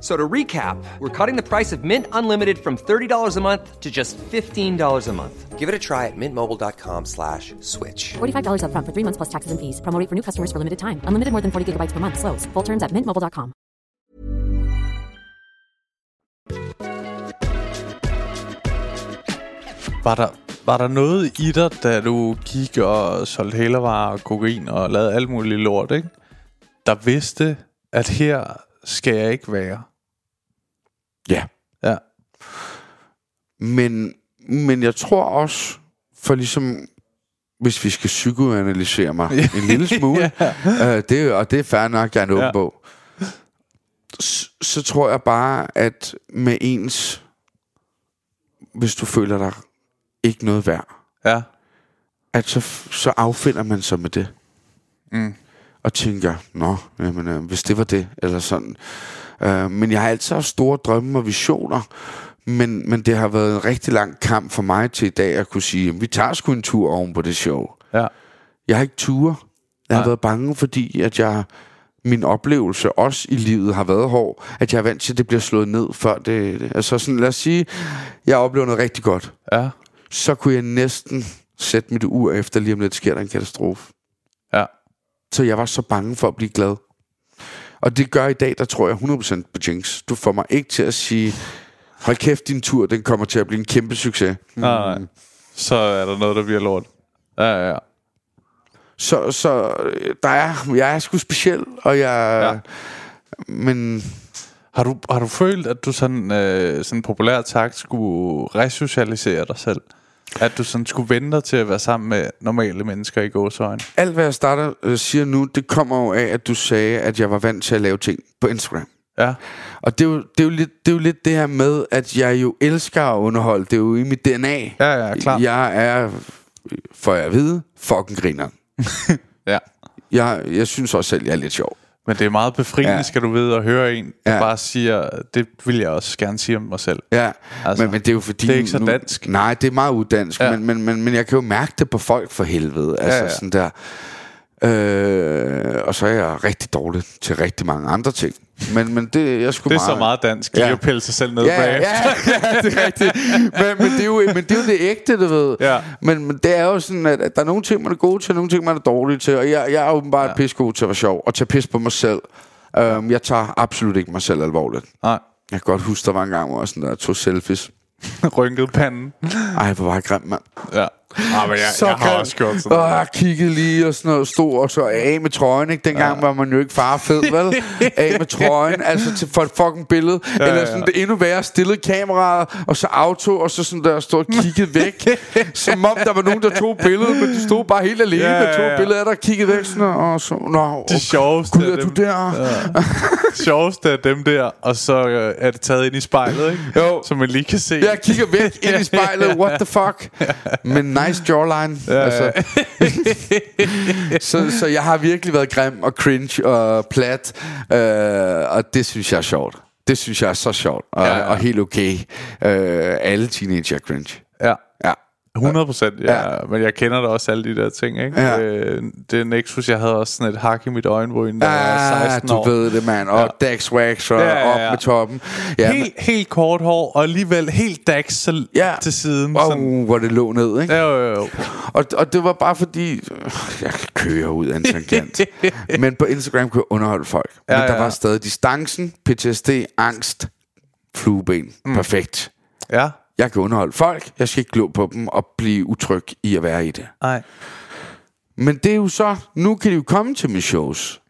F- So to recap, we're cutting the price of Mint Unlimited from $30 a month to just $15 a month. Give it a try at mintmobile.com slash switch. $45 upfront for three months plus taxes and fees. Promo rate for new customers for limited time. Unlimited more than 40 gigabytes per month. Slows. Full terms at mintmobile.com. Var der, var der noget i dig, da du gik og solgte hælervarer og kokain og lavede alt muligt lort, ikke? Der vidste, at her skal jeg ikke være. Ja. Ja. Men, men jeg tror også, for ligesom, hvis vi skal psykoanalysere mig en lille smule, [LAUGHS] øh, det, og det er fair nok, jeg er en åben Ja. bog, så, så tror jeg bare, at med ens, hvis du føler dig ikke noget værd, Ja. at så, så affinder man sig med det. Mm. Og tænker, nå, jamen, øh, hvis det var det, eller sådan. Øh, men jeg har altid haft store drømme og visioner, men, men det har været en rigtig lang kamp for mig til i dag at kunne sige, jamen, vi tager sgu en tur oven på det show. Ja. Jeg har ikke ture. Jeg har Nej. været bange, fordi at jeg min oplevelse også i livet har været hård, at jeg er vant til, at det bliver slået ned før det... det altså sådan, lad os sige, jeg oplever noget rigtig godt. Ja. Så kunne jeg næsten sætte mit ur efter, lige om lidt sker der en katastrofe. Ja. Så jeg var så bange for at blive glad. Og det gør i dag, der tror jeg 100% på Jinx. Du får mig ikke til at sige, hold kæft, din tur, den kommer til at blive en kæmpe succes. Nej, nej. Så er der noget, der bliver lort. Ja, ja, ja. Så, så der er, jeg er sgu speciel, og jeg... Ja. Men Har du, har du følt, at du sådan, øh, sådan populært sagt skulle resocialisere dig selv? At du sådan skulle vente dig til at være sammen med normale mennesker i gåsøjne? alt, hvad jeg starter øh, siger nu, det kommer jo af, at du sagde, at jeg var vant til at lave ting på Instagram. Ja. Og det er, jo, det, er jo lidt, det er jo lidt det her med, at jeg jo elsker at underholde. Det er jo i mit DNA. Ja, ja, klart. Jeg er, for jeg at vide, fucking griner. [LAUGHS] Ja. Jeg, jeg synes også selv, jeg er lidt sjov. Men det er meget befriende, ja. Ja. skal du vide, at høre en, der Ja. bare siger, det vil jeg også gerne sige om mig selv. Ja, Altså, men, men det er jo fordi... det er ikke så nu, dansk. Nej, det er meget udansk, Ja. ja. men, men, men, men jeg kan jo mærke det på folk for helvede. Altså ja. sådan der... Øh, og så er jeg rigtig dårlig til rigtig mange andre ting. Men, men det jeg sgu Det er så meget dansk, ja. Ja. lige at pille sig selv ned Ja, ja, bagefter. ja, det er rigtigt. Men, men, det er jo, men det er jo det ægte, du ved. Ja. Men, men det er jo sådan, at, at der er nogle ting, man er god til, og nogle ting, man er dårlig til. Og jeg, jeg er åbenbart ja. pis god til at være sjov, og tage pis på mig selv. Um, jeg tager absolut ikke mig selv alvorligt. Nej, Jeg kan godt huske, der var en gang, hvor jeg sådan der, tog selfies. [LAUGHS] rynket panden. Ej, hvor var jeg grim, mand. Ja. Ah, men jeg, Så jeg har også gjort sådan Og noget. jeg kiggede lige og sådan noget, stod og så af med trøjen, ikke? Dengang ja. var man jo ikke farfed, vel? [LAUGHS] Af med trøjen, altså til, for et fucking billede. Ja, Eller sådan det endnu værre, stillede kameraet, og så auto, og så sådan der, stod og kiggede væk. [LAUGHS] som om der var nogen, der tog billedet, men de stod bare helt alene Ja, ja, ja, med to ja. billeder og kiggede væk sådan, og så, nå, De sjoveste Gud, er du dem. der? Ja. sjoveste af dem der, og så øh, er det taget ind i spejlet, ikke? Jo. Så man lige kan se. Jeg kigger væk ind i spejlet, [LAUGHS] what the fuck? Men nice jawline. Ja, altså. [LAUGHS] så, så jeg har virkelig været grim og cringe og plat, øh, og det synes jeg er sjovt. Det synes jeg er så sjovt, og, Ja, ja, og helt okay. Øh, alle teenager er cringe. Ja. Ja. 100 procent, ja. ja. Men jeg kender da også alle de der ting, ikke? Ja. Øh, det Nexus, jeg havde også sådan et hak i mit øjenbryn, da jeg var Ah, 16 du år. ved det, mand. Og ja. Dax Wax og Ja, ja, ja, op med toppen. Ja, helt, helt kort hår, og alligevel helt dags så Ja. til siden. Wow, Sådan. hvor det lå ned, ikke? Ja, jo, jo, jo. Og, og det var bare fordi øh, Jeg kører ud af en tangent [LAUGHS] Men på Instagram kunne jeg underholde folk Ja, Men der ja. var stadig distancen PTSD, angst Flueben, mm. perfekt Ja, Jeg kan underholde folk Jeg skal ikke glo på dem og blive utryg i at være i det nej. Men det er jo så Nu kan de jo komme til mine shows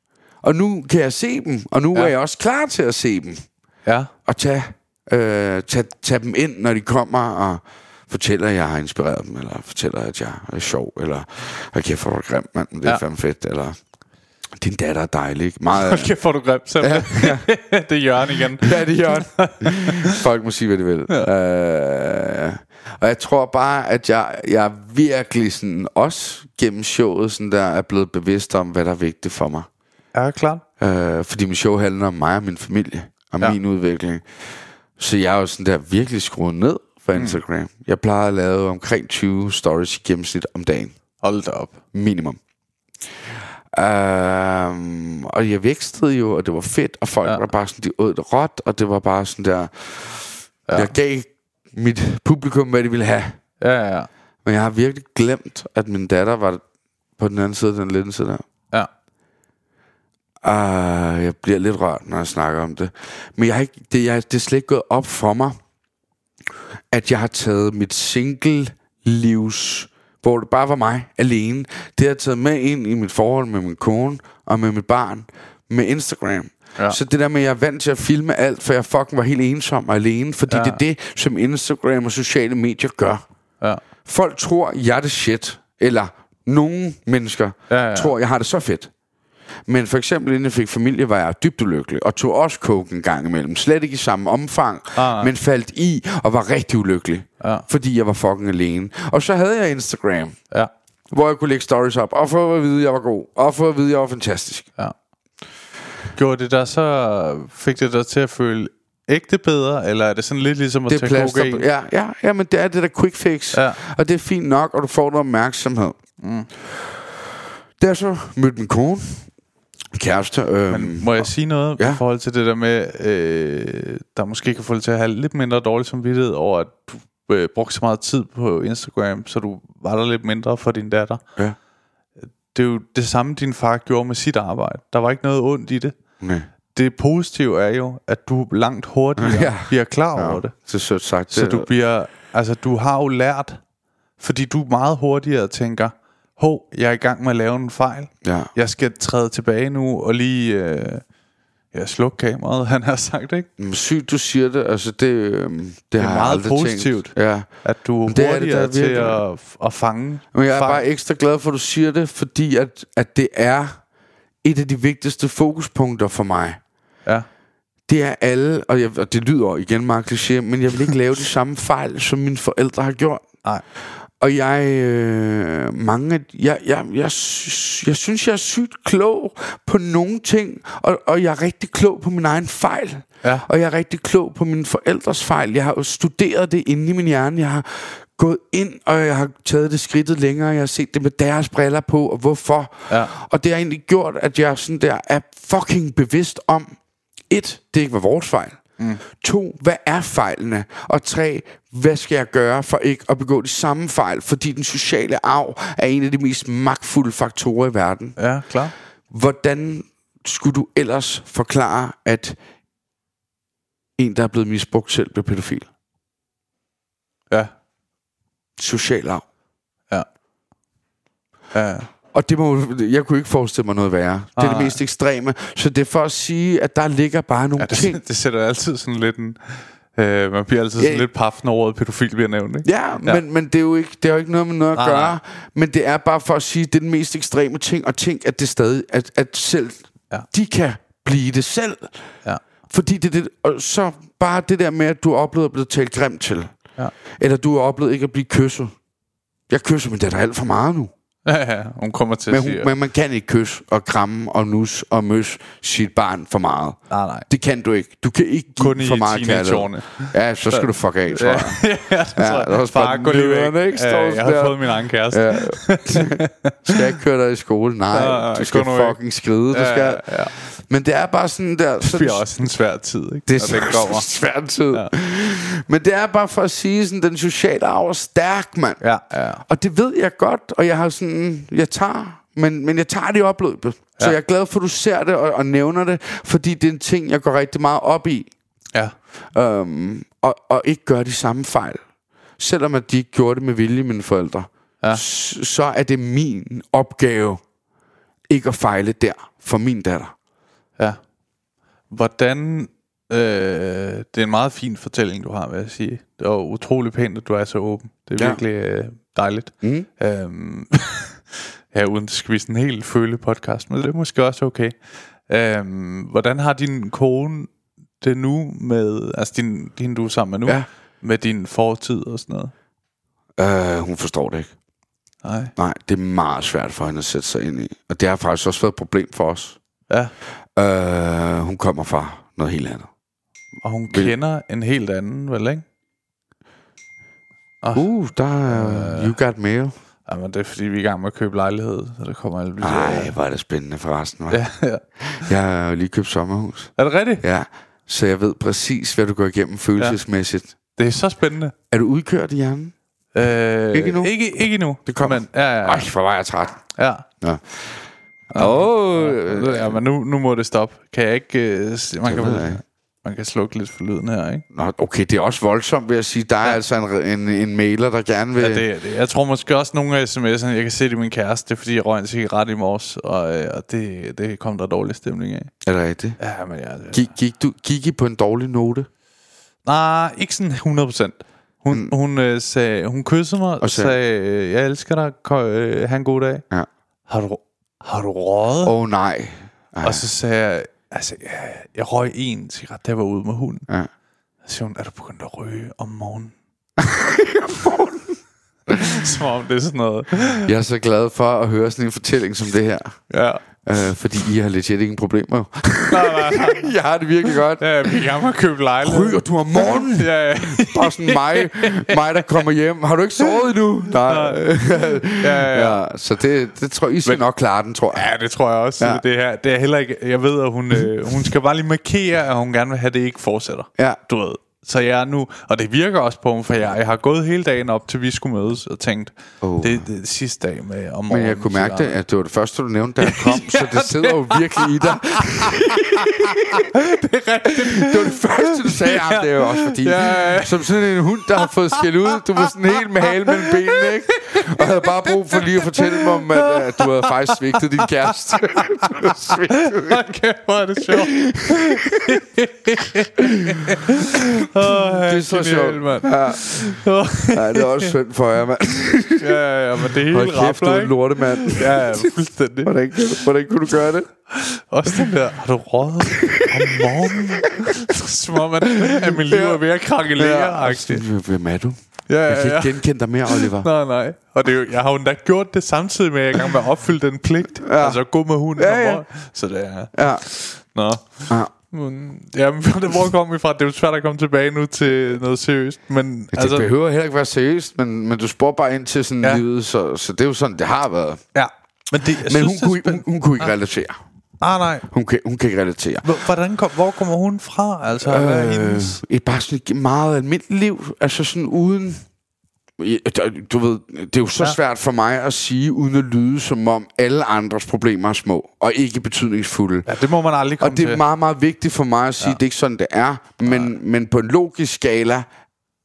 Og nu kan jeg se dem Og nu Ja. er jeg også klar til at se dem Ja, Og tage, øh, tage, tage dem ind Når de kommer og fortæller, at jeg har inspireret dem, eller fortæller, at jeg er sjov, eller hold kæft, hvor grim, mand, det er ja. fandme fedt, eller din datter er dejlig, ikke? Meget, hold kæft, er du grim selv. Ja, ja. [LAUGHS] det er Jørgen igen. ja, det gør det. [LAUGHS] Folk må sige, hvad de vil. Ja. Øh, og jeg tror bare, at jeg, jeg virkelig sådan, også gennem showet sådan der, er blevet bevidst om, hvad der er vigtigt for mig. Ja, klart. Øh, fordi min show handler om mig og min familie, og Ja. ja. min udvikling. Så jeg er jo sådan der virkelig skruet ned for Instagram. Mm. Jeg plejer at lave omkring 20 stories i gennemsnit om dagen. Hold da op. Minimum. Um, og jeg vækstede jo, og det var fedt, og folk Ja. var bare sådan, de åd det råt, og det var bare sådan der, ja. jeg gav mit publikum, hvad de ville have. Ja, ja, ja. Men jeg har virkelig glemt, at min datter var på den anden side af den linse der. Ja. Uh, jeg bliver lidt rørt, når jeg snakker om det. Men jeg har ikke, det, jeg, det er slet ikke gået op for mig, at jeg har taget mit single-livs, hvor det bare var mig alene, det har jeg taget med ind i mit forhold med min kone og med mit barn, med Instagram. Ja. Så det der med, at jeg er vant til at filme alt, for jeg fucking var helt ensom og alene, fordi Ja. det er det, som Instagram og sociale medier gør. Ja. Folk tror, jeg er det shit. Eller nogle mennesker Ja, ja. tror, jeg har det så fedt. Men for eksempel, inden jeg fik familie, var jeg dybt ulykkelig, og tog også coke en gang imellem. Slet ikke i samme omfang, Ah. men faldt i og var rigtig ulykkelig. Ja. Fordi jeg var fucking alene. Og så havde jeg Instagram, Ja. hvor jeg kunne lægge stories op, og få at vide, at jeg var god, og få at vide, at jeg var fantastisk. Ja. Gjorde det der så... Fik det dig til at føle ægte bedre, eller er det sådan lidt ligesom at Det tage plaster. kokain? Ja, ja, ja, men det er det der quick fix. Ja. Og det er fint nok, og du får noget opmærksomhed. Mm. Da jeg så mødte min kone, kæreste, øhm, Men må jeg sige noget Ja. i forhold til det der med, øh, der måske kan få dig til at have lidt mindre dårlig samvittighed over, at du øh, brugte så meget tid på Instagram, så du var der lidt mindre for din datter. Ja. Det er jo det samme, din far gjorde med sit arbejde. Der var ikke noget ondt i det. Nej. Det positive er jo, at du langt hurtigere [LAUGHS] Ja. bliver klar Ja, over det. det er sødt sagt. Så det, du bliver, altså du har jo lært, fordi du meget hurtigere tænker, hov, jeg er i gang med at lave en fejl. Ja. Jeg skal træde tilbage nu og lige øh, ja, slukke kameraet, [LAUGHS] han har sagt, ikke? Men Sygt, du siger det. Altså, det, øhm, det, har jeg meget aldrig positivt. Tænkt. Ja. At du er det er det, der er til virkelig. at, at fange Men jeg er fejl. bare ekstra glad for, at du siger det, fordi at, at det er et af de vigtigste fokuspunkter for mig. Ja. Det er alle, og, jeg, og det lyder igen meget kliché, men jeg vil ikke lave de samme fejl, som mine forældre har gjort. Nej. Og jeg, øh, mange, jeg, jeg, jeg, jeg synes, jeg er sygt klog på nogle ting, og, og jeg er rigtig klog på min egen fejl. Ja. Og jeg er rigtig klog på mine forældres fejl. Jeg har jo studeret det inde i min hjerne. Jeg har gået ind, og jeg har taget det skridtet længere. Jeg har set det med deres briller på, og hvorfor. Ja. Og det har egentlig gjort, at jeg sådan der er fucking bevidst om, et, det ikke var vores fejl. Mm. To, hvad er fejlene? Og tre, hvad skal jeg gøre for ikke at begå de samme fejl? Fordi den sociale arv er en af de mest magtfulde faktorer i verden. Ja, klar. Hvordan skulle du ellers forklare, at en, der er blevet misbrugt, selv bliver pædofil? Ja. Social arv. Ja. Ja. Og det må, jeg kunne ikke forestille mig noget værre. Det er det Nej. mest ekstreme. Så det er for at sige, at der ligger bare nogle ja det, ting. det sætter altid sådan lidt en... Øh, man bliver altid sådan Ja. lidt paf, når ordet pædofil bliver nævnt, ikke? Ja, men, men det, er jo ikke, det har jo ikke noget med noget at Nej, gøre. nej. Men det er bare for at sige, det er den mest ekstreme ting. Og tænk, at det stadig, at, at selv Ja. de kan blive det selv. Ja. Fordi det, det, og så bare det der med, at du har oplevet at blive talt grimt til. Ja. Eller du har oplevet ikke at blive kysset. Jeg kysser min datter alt for meget nu. Ja, ja, hun kommer til Men, at hun, sige... men man kan ikke kysse og kramme og nus og møs sit barn for meget. Nej, nej. Det kan du ikke. Du kan ikke give Kun i for meget kærlighed. Ja, så skal du fuck af, tror jeg. ja, [LAUGHS] ja, det Ja, tror jeg. Far, bare gå lige væk. ikke? Øh, jeg har der. fået min egen kæreste. Ja. [LAUGHS] skal jeg ikke køre dig i skole? Nej, Ja, ja, du skal fucking skride. Du Ja, skal. ja, ja. Men det er bare sådan der... Det Sådan, bliver også en svær tid, ikke? det er når den kommer. så svært tid. Ja. Men det er bare for at sige, sådan, den sociale arv er stærk, mand. Ja, ja. Og det ved jeg godt, og jeg har sådan, jeg tager, men, men jeg tager det i opløbet. Så Ja. jeg er glad for, at du ser det og, og nævner det, fordi det er en ting, jeg går rigtig meget op i. Ja, Øhm, og, og ikke gøre de samme fejl. Selvom at de ikke gjorde det med vilje, mine forældre. Ja. Så er det min opgave ikke at fejle der for min datter. Ja. Hvordan... Øh, det er en meget fin fortælling, du har, vil jeg sige. Det er utrolig pænt, at du er så åben. Det er Ja. virkelig øh, dejligt. Mm. Øhm, [LAUGHS] ja, uden det skal sådan en helt føle podcast, men det er måske også okay. Øhm, hvordan har din kone det nu med, altså din, din du er sammen med nu, Ja. med din fortid og sådan noget? Øh, hun forstår det ikke. Nej. Nej, det er meget svært for hende at sætte sig ind i. Og det har faktisk også været et problem for os. Ja, Øh, hun kommer fra noget helt andet. og hun Vil- kender en helt anden, vel ikke? Oh, Uh, der er You Got Mail. Jamen, det er fordi, vi er i gang med at købe lejlighed, så der kommer alle Ej, hvor er det spændende forresten. Hva? Ja, ja. Jeg har jo lige købt sommerhus. Er det rigtigt? Ja, så jeg ved præcis, hvad du går igennem følelsesmæssigt. Det er så spændende. Er du udkørt i hjernen? Øh, Ikke endnu? Ikke, ikke endnu. Det kommer. Men, ja, ja, Ej, hvor var jeg træt. ja. Nå. Åh, Ja, ja, men nu, nu må det stoppe. Kan jeg ikke... Uh, man det kan jeg man kan slukke lidt for lyden her, ikke? Nå, okay, det er også voldsomt, vil jeg sige. Der er ja. altså en, en, en mailer, der gerne vil... Ja, det er det. Jeg tror måske også nogle af sms'erne, jeg kan se det i min kæreste, det er fordi, jeg røg en cigaret i morges, og, øh, og det, det kom der dårlig stemning af. Er det rigtigt? Ja, men jeg... Gik, gik, du, gik I på en dårlig note? Nej, ikke sådan 100 procent. Hun, mm. hun, øh, sagde, hun kyssede mig og, sagde- sagde, øh, jeg elsker dig, øh, ha' en god dag. Ja. Har du, har du røget? Åh, oh, nej. Ej. Og så sagde jeg, altså, jeg, jeg røg en cigaret, der var ude med hunden. Ja. Så siger hun, er du begyndt at ryge om morgenen? [LAUGHS] Som om det er sådan noget. Jeg er så glad for at høre sådan en fortælling som det her. Ja. Øh, fordi I har legit ingen problemer. [LAUGHS] Nej, nej, nej. [LAUGHS] jeg har det virkelig godt. Ja, med at købe lejlighed. Ryger du om morgenen? Ja, ja. [LAUGHS] Bare sådan mig, mig, der kommer hjem. Har du ikke sovet endnu? Nej. ja, ja. ja, så det, det tror jeg, I skal nok klare den, tror jeg. Ja, det tror jeg også. Ja. Det, her, det er heller ikke... Jeg ved, at hun, øh, hun skal bare lige markere, at hun gerne vil have, at det ikke fortsætter. Ja. Du ved. Så jeg er nu... Og det virker også på mig, for jeg, jeg har gået hele dagen op, til vi skulle mødes, og tænkt, Oh. det, det er sidste dag med om Men morgenen. jeg kunne mærke det, at det var det første, du nævnte, da jeg [LAUGHS] kom, så det sidder jo virkelig i dig. [LAUGHS] Det er rigtigt. Det var det første, du sagde. Ja, det er jo også fordi, Ja, ja, ja. som sådan en hund, der har fået skæld ud, du var sådan helt med halen mellem benene, ikke? Og havde bare brug for lige at fortælle mig om, at, at du havde faktisk svigtet din kæreste. [LAUGHS] du svigtet. Okay, hvor er det sjovt. Oh, [LAUGHS] Det er så sjovt. mand. Ja. ja, det er også synd for jer, mand. [LAUGHS] Ja, ja, ja, men det hele Hold kæft, du er en lortemand. Ja, ja, fuldstændig. Hvordan, hvordan kunne du gøre det? Også den der, har du røget om morgenen? [LAUGHS] Som om, at, at min liv er ved at krakelere. Ja, Hvem- er du? ja, Jeg kan ja, ja. ikke genkende dig mere, Oliver. Nej, nej. Og det er jo, jeg har jo endda gjort det samtidig med, at jeg er i gang med at opfylde den pligt. Ja. Altså gå med hunden Ja, ja. Så det er... Ja. Nå. ja. Men, ja, men hvor kom vi fra? Det er jo svært at komme tilbage nu til noget seriøst. Men Det altså, behøver heller ikke være seriøst, men, men du spurgte bare ind til sådan ja. Livet, så, så det er jo sådan, det har været. Ja. Men, det, Men synes, hun, kunne, hun, hun kunne ikke relatere. Ah, nej. Hun kan, hun kan ikke relatere. Hvor- Hvordan kom, hvor kommer hun fra? Altså, øh, er hendes... et bare sådan et meget almindeligt liv, altså sådan uden... Du ved, det er jo så ja. Svært for mig at sige, uden at lyde som om alle andres problemer er små, og ikke betydningsfulde. Ja, det må man aldrig komme Og det er til. meget, meget vigtigt for mig at sige, ja. det er ikke sådan, det er. Men, men på en logisk skala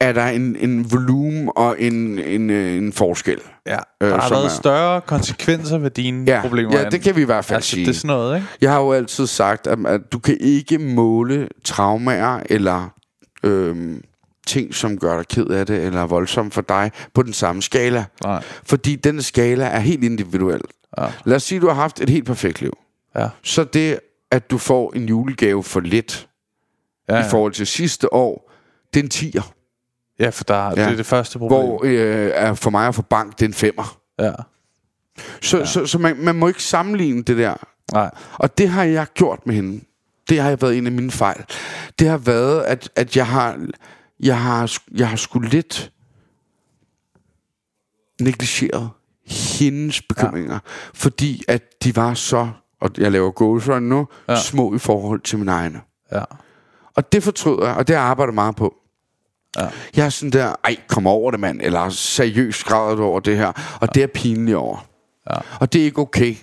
er der en, en volumen og en, en, øh, en forskel. Ja, øh, der har som været er- større konsekvenser ved dine Ja, problemer. ja, det kan vi i hvert fald altså, sige. Det er sådan noget, ikke? Jeg har jo altid sagt, at, at du kan ikke måle traumer eller øhm, ting, som gør dig ked af det, eller er voldsomt for dig, på den samme skala. Nej. Fordi den skala er helt individuel. Ja. Lad os sige, at du har haft et helt perfekt liv. Ja. Så det, at du får en julegave for lidt Ja, i forhold til sidste år, det er en tiger. ja for der, ja. det er det første problem. Hvor øh, er for mig at få bank, det er en femmer. Ja. Så, ja. så, så man, man må ikke sammenligne det der. Nej. Og det har jeg gjort med hende. Det har været en af mine fejl. Det har været, at, at jeg har jeg har, jeg har sgu lidt negligeret hendes bekymringer. Ja. Fordi at de var så, og jeg laver gåsøjne nu, ja. Små i forhold til mine egne. Ja. Og det fortryder jeg, og det har jeg meget på. Ja. Jeg er sådan der, ej, kom over det, mand. Eller seriøst græder du over det her. Og ja. det er pinligt over. Ja. Og det er ikke okay.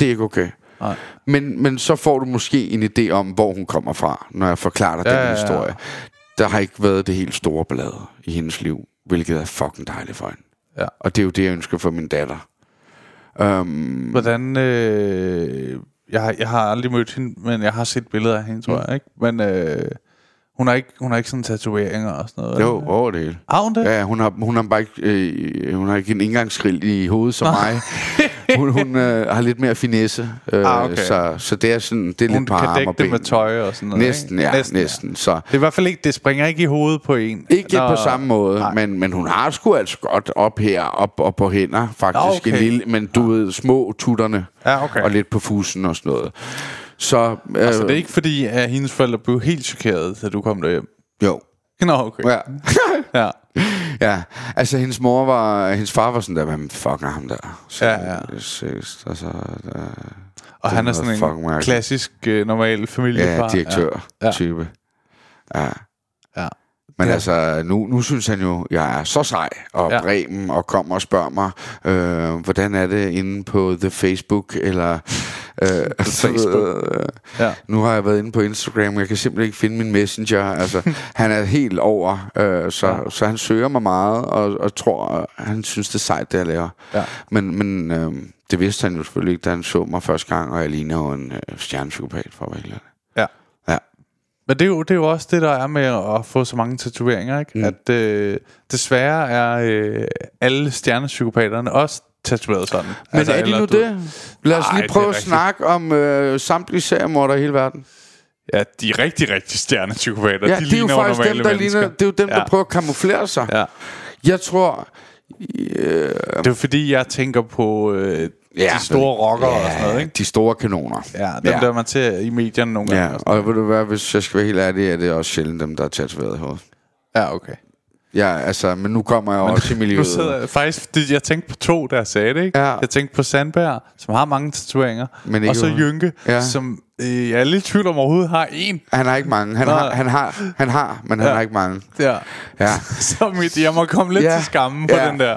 Det er ikke okay. Nej. Men, men så får du måske en idé om, hvor hun kommer fra, når jeg forklarer dig Ja, den ja, ja. historie. Der har ikke været det helt store ballade i hendes liv, hvilket er fucking dejligt for hende. Ja. Og det er jo det, jeg ønsker for min datter. Um, Hvordan... Øh, jeg, har, jeg har aldrig mødt hende, men jeg har set billeder af hende, tror Mm. jeg, ikke? Men øh, hun har ikke, hun har ikke sådan tatoveringer og sådan noget. jo, over det hele. Har hun det? Ja, hun har, hun har bare ikke, øh, hun har ikke en indgangsgrill i hovedet som mig. [LAUGHS] Hun, hun øh, har lidt mere finesse. Øh, Ah, okay. så, så det er sådan, det er hun lidt på kan arm og det ben. med tøj og sådan noget, Næsten, ikke? ja, næsten. næsten. Så Det er i hvert fald ikke, det springer ikke i hovedet på en. Ikke Nå, på samme måde, nej. men, men hun har sgu altså godt op her, op, op på hænder, faktisk Nå, okay. en lille, men du ved, små tutterne, Ja, okay. og lidt på fusen og sådan noget. Så, øh, Altså, det er ikke fordi, at hendes forældre blev helt chokeret, da du kom derhjem. Jo. Nå, okay. Ja. [LAUGHS] ja. [LAUGHS] ja, altså hendes mor var, hendes far var sådan der, hvem fuck er ham der? Så, Ja, ja. Seriøst, altså, der, Og Det han er sådan en mærkeligt. klassisk, øh, normal familiefar. ja, direktør Ja. Ja. Ja. Men Ja. altså, nu, nu synes han jo, jeg er så sej og ja. bremen og kommer og spørger mig, øh, hvordan er det inde på The Facebook, eller Øh, Facebook. øh, Ja. Nu har jeg været inde på Instagram, jeg kan simpelthen ikke finde min messenger. Altså, [LAUGHS] han er helt over, øh, så, ja. så han søger mig meget, og, og tror, øh, han synes, det er sejt, det jeg laver. Ja. Men, men øh, det vidste han jo selvfølgelig ikke, da han så mig første gang, og jeg ligner jo en øh, stjernepsykopat, for at være. Ja. Ja. Men det er, jo, det er jo også det, der er med at få så mange tatoveringer, ikke? Mm. At øh, desværre er øh, alle stjernepsykopaterne også tatoveret sådan. Men altså, er de nu du- det? Lad os Ej, lige prøve at snakke om øh, samtlige seriemordere i hele verden. Ja, de er rigtig, rigtig stjernepsykopater. Ja, de det er jo faktisk dem, der mennesker. ligner, det er jo dem, ja. der prøver at kamuflere sig. Ja. Jeg tror... Øh, Det er fordi, jeg tænker på øh, Ja, de store rockere og sådan noget, ikke? de store kanoner. Ja, dem ja. der man ser i medierne nogle gange. Ja, og og ved du hvad, hvis jeg skal være helt ærlig, er det også sjældent dem, der er tatoveret i hovedet. Ja, okay. Ja, altså, men nu kommer jeg også i Nu miljøet. sidder jeg faktisk, det, jeg tænkte på to, der sagde det, ikke? Ja. Jeg tænkte på Sandberg, som har mange tatoveringer, Men ikke og så. Jynke, Ja. som øh, jeg er lidt i tvivl om overhovedet har en. Han har ikke mange. Han, Nå. har, han, har, han har, men han Ja. har ikke mange. Ja. Ja. [LAUGHS] så mit, jeg må komme lidt Ja. til skammen på Ja. den der.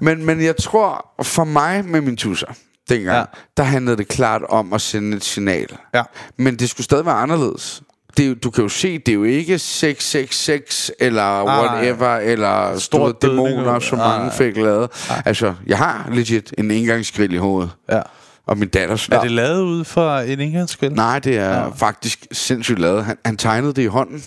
Men, men jeg tror, for mig med min tusser, dengang, ja. der handlede det klart om at sende et signal. Ja. Men det skulle stadig være anderledes. Det du kan jo se, det er jo ikke 666 eller Nej. whatever, eller Stor store dæmoner, som Nej. mange fik lavet. Altså, jeg har legit en engangsgrill i hovedet. Ja. Og min datter Er det lavet ud fra en engangsgrill? Nej, det er ja. faktisk sindssygt lavet. Han, han tegnede det i hånden,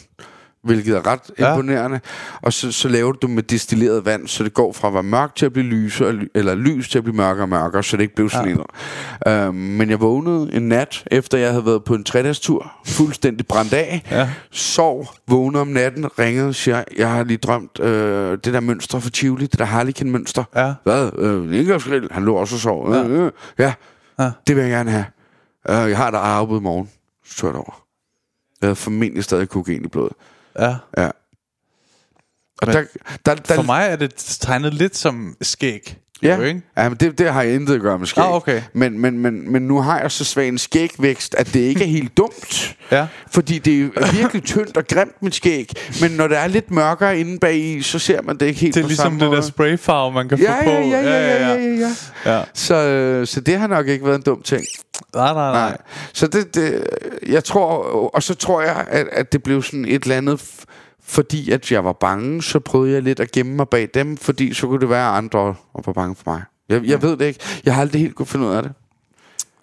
hvilket er ret Ja. imponerende. Og så, så laver du med destilleret vand, så det går fra at være mørkt til at blive lys, eller lys til at blive mørkere og mørkere, så det ikke blev sådan ja. øhm, Men jeg vågnede en nat, efter jeg havde været på en tredagstur, fuldstændig brændt af, Ja. sov, vågnede om natten, ringede, siger, jeg har lige drømt øh, det der mønster for Tivoli, det der Harlequin-mønster. Ja. Hvad? Øh, en indgangsgrill? Han lå også og sov. Ja. Øh, øh. ja. Ja. Det vil jeg gerne have. Uh, jeg har der arbejde i morgen. Så tog jeg over. Jeg havde formentlig stadig kokain i blodet. Ja. Ja. Og Men der, der, der, For mig er det tegnet lidt som skæg. Ja, Jo, ikke? ja men det, det har jeg intet at gøre med skæg. Ah, okay. men, men, men, men nu har jeg så svag en skægvækst, at det ikke er helt dumt. Ja. Fordi det er virkelig tyndt og grimt med skæg. Men når det er lidt mørkere inde bag i, så ser man det ikke helt Det er på ligesom samme det måde. der sprayfarve, man kan Ja, få på. ja, ja, ja, ja, ja, ja. ja. Så, øh, så det har nok ikke været en dum ting. Nej, nej, nej. Nej. Så det, det, jeg tror, og så tror jeg, at, at det blev sådan et eller andet, fordi at jeg var bange, så prøvede jeg lidt at gemme mig bag dem, fordi så kunne det være, at andre var bange for mig. Jeg, jeg ved det ikke. Jeg har aldrig helt kunne finde ud af det.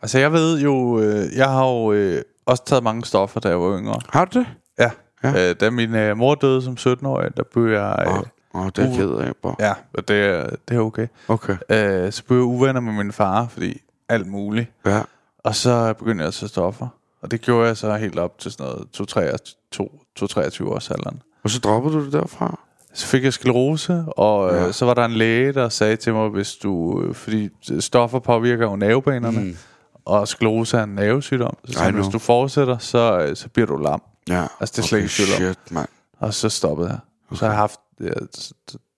Altså, jeg ved jo... Øh, jeg har jo øh, også taget mange stoffer, da jeg var yngre. Har du det? Ja. Ja. Øh, da min øh, mor døde som 17-årig, der blev jeg... Øh, Åh, oh, det er ked af, bro. Ja, og det, er- det er okay. Okay. Øh, så blev jeg uvenner med min far, fordi alt muligt. Ja. Og så begyndte jeg at tage stoffer. Og det gjorde jeg så helt op til sådan noget 2-23 års alderen. Og så droppede du det derfra? Så fik jeg sklerose, og Ja. øh, så var der en læge, der sagde til mig, hvis du... øh, Fordi stoffer påvirker jo nervebanerne, mm. og sklerose er en nervesygdom. Så sagde hvis du fortsætter, så, øh, så bliver du lam. Ja. Altså, det er slet ikke tvivl om. shit, mand. Og så stoppede jeg. Okay. Så har jeg haft ja,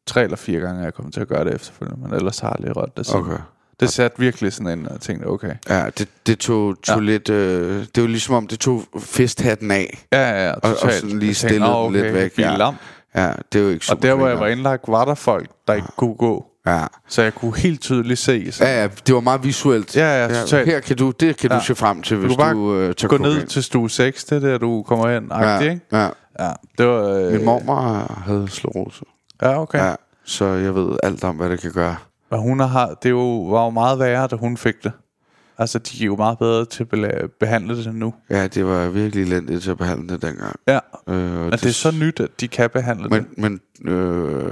tre eller fire gange, jeg kommer til at gøre det efterfølgende, men ellers har jeg aldrig rørt det. Okay. Det satte virkelig sådan ind, og tænkte, okay. Ja, det, det tog, tog Ja. ja. lidt... Øh, det var ligesom om, det tog festhatten af. Ja, ja, ja, og totalt. sådan lige tænkte, stillede "Nå, den lidt væk, ja. lam. Ja, det jo ikke super Og der, hvor jeg var indlagt, var der folk, der ikke kunne gå. Ja. Så jeg kunne helt tydeligt se. Så Ja, ja, det var meget visuelt. Ja, ja, totalt. Her kan du, det kan Ja. du se frem til, Du hvis bare du øh, tager gå ned til stue 6, det er der, du kommer hen. ja, Ja. Ikke? ja. ja, det var... Øh, Min mormor havde sklerose. Ja, okay. Ja. Ja, så jeg ved alt om, hvad det kan gøre. Og hun har, det jo, var jo meget værre, da hun fik det. Altså, de er jo meget bedre til at behandle det nu. Ja, det var virkelig elendigt til at behandle det dengang. Ja, Øh, men det er så nyt, at de kan behandle Men, det. men øh,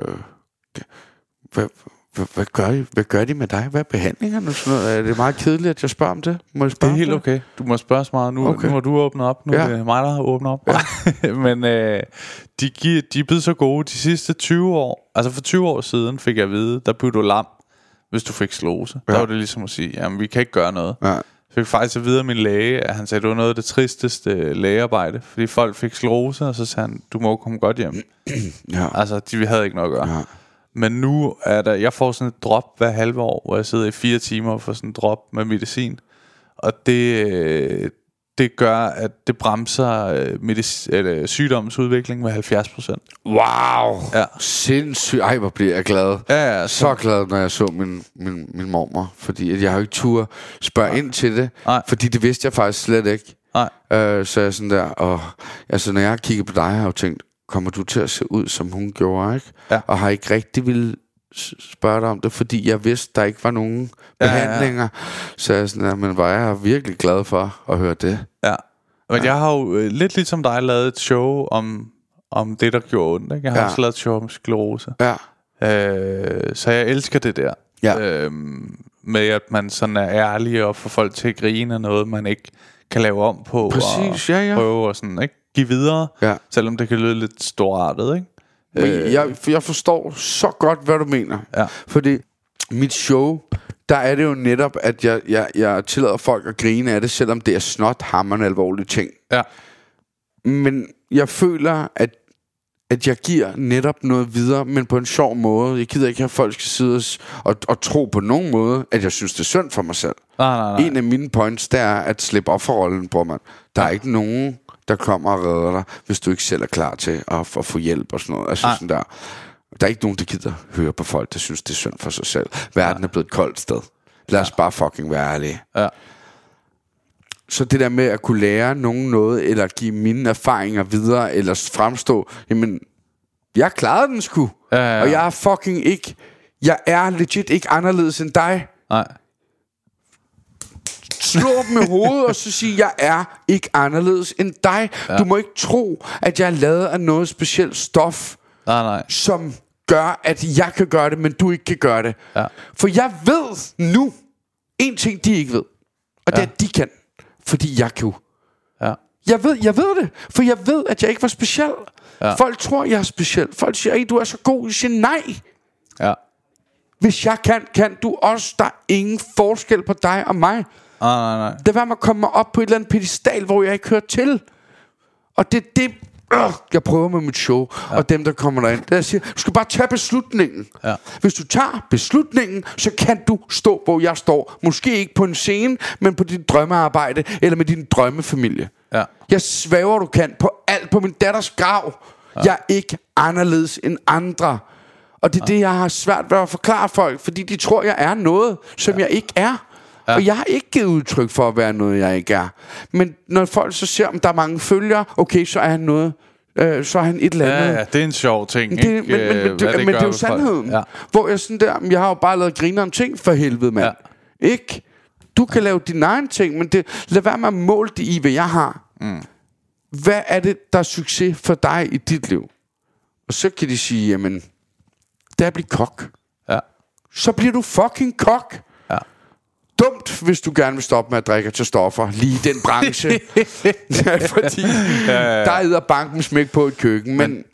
hvad, hvad, hvad, gør I, hvad gør de med dig? Hvad er behandlingerne? Sådan noget? Er det meget kedeligt, at jeg spørger om det? Må jeg Det spørge er om helt okay. Du må spørge så meget. Nu, okay. Nu har du åbnet op. Nu ja. Er det mig, der har åbnet op. Ja. [LAUGHS] Men øh, de, giver, de er blevet så gode de sidste 20 år. Altså for 20 år siden fik jeg at vide, der blev du lam, hvis du fik slose. Ja. Der var det ligesom at sige, jamen vi kan ikke gøre noget. Ja. Jeg fik faktisk at vide af min læge, at han sagde, det var noget af det tristeste lægearbejde. Fordi folk fik slose, og så sagde han, du må komme godt hjem. [CLEARS THROAT] Ja. Altså, de havde ikke noget at gøre. Ja. Men nu er der, jeg får sådan et drop hver halve år, hvor jeg sidder i fire timer og får sådan et drop med medicin. Og det, øh, det gør, at det bremser øh, medic- eller, sygdommens udvikling med 70 procent. Wow. Ja. Sindssygt. Ej, hvor bliver jeg glad. Ja, ja, Så glad, når jeg så min, min, min mormor. Fordi at jeg har jo ikke tur spørge ind til det. Nej. Fordi det vidste jeg faktisk slet ikke. Nej. Øh, så jeg sådan der, og altså når jeg har kigget på dig, har jeg jo tænkt, kommer du til at se ud, som hun gjorde, ikke? Ja. Og har ikke rigtig ville spørge dig om det, fordi jeg vidste, der ikke var nogen Ja, ja, ja. behandlinger. Så jeg sådan men var jeg virkelig glad for at høre det. Ja. Men jeg har jo øh, lidt ligesom dig lavet et show om, om det, der gjorde ondt. Ikke? Jeg har Ja. ja. også lavet et show om sklerose. Ja. Øh, så jeg elsker det der. Ja. Øhm, med at man sådan er ærlig og får folk til at grine af noget, man ikke kan lave om på. Præcis, og ja, ja. prøve og sådan, ikke? Give videre, Ja. selvom det kan lyde lidt storartet, ikke? Men jeg, for jeg forstår så godt, hvad du mener. Ja. Fordi mit show, der er det jo netop, at jeg, jeg, jeg tillader folk at grine af det, selvom det er snot hammerne alvorlige ting. Ja. Men jeg føler, at, at jeg giver netop noget videre, men på en sjov måde. Jeg gider ikke at folk skal sidde og, og, tro på nogen måde, at jeg synes, det er synd for mig selv. Nej, nej, nej. En af mine points, det er at slippe op for rollen, bror man. Der er ikke nogen, der kommer og redder dig, hvis du ikke selv er klar til at, at få hjælp og sådan noget. Altså sådan der. Der er ikke nogen, der gider høre på folk, der synes, det er synd for sig selv. Verden er blevet et koldt sted. Lad os bare fucking være ærlige. Ja. Så det der med at kunne lære nogen noget, eller give mine erfaringer videre, eller fremstå, jamen, jeg klarede den sgu. Ja, ja, ja. Og jeg er fucking ikke, jeg er legit ikke anderledes end dig. Nej. Slå dem i hovedet og så sige, jeg er ikke anderledes end dig. Ja. Du må ikke tro, at jeg er lavet af noget specielt stof, Nej, nej. som gør, at jeg kan gøre det, men du ikke kan gøre det. Ja. For jeg ved nu en ting, de ikke ved. Og det er, at de kan. Fordi jeg kan. Ja. Jeg ved, jeg ved det, for jeg ved, at jeg ikke var speciel. Ja. Folk tror, jeg er speciel. Folk siger, at du er så god. Jeg siger, nej. Ja. Hvis jeg kan, kan du også. Der er ingen forskel på dig og mig. Nej, nej, nej. Det var, man kommer op på et eller andet pedestal, hvor jeg ikke hører til. Og det er det, øh, jeg prøver med mit show. Ja. Og dem, der kommer derind. Er, jeg siger, du skal bare tage beslutningen. Ja. Hvis du tager beslutningen, så kan du stå, hvor jeg står. Måske ikke på en scene, men på dit drømmearbejde, eller med din drømmefamilie. Ja. Jeg svæver, du kan på alt på min datters grav. Ja. Jeg er ikke anderledes end andre. Og det er ja. det, jeg har svært ved at forklare folk, fordi de tror, jeg er noget, som ja. jeg ikke er. Ja. Og jeg har ikke givet udtryk for at være noget, jeg ikke er. Men når folk så ser, om der er mange følgere, okay, så er han noget. Øh, så er han et eller andet. Ja, ja, det er en sjov ting, Det, ikke? men, men, men, Øh, det, hvad men det er jo sandheden. Ja. Hvor jeg sådan der, "Men jeg har jo bare lavet griner om ting for helvede, mand. Ja. Ikke? Du kan lave dine egne ting, men det, lad være med at måle det i, hvad jeg har. Mm. Hvad er det, der er succes for dig i dit liv? Og så kan de sige, jamen, det er at blive kok. Ja. Så bliver du fucking kok. Ja. Dumt, hvis du gerne vil stoppe med at drikke til stoffer lige i den branche. [LAUGHS] Fordi ja, ja, ja. der er banken smæk på et køkken. Men, men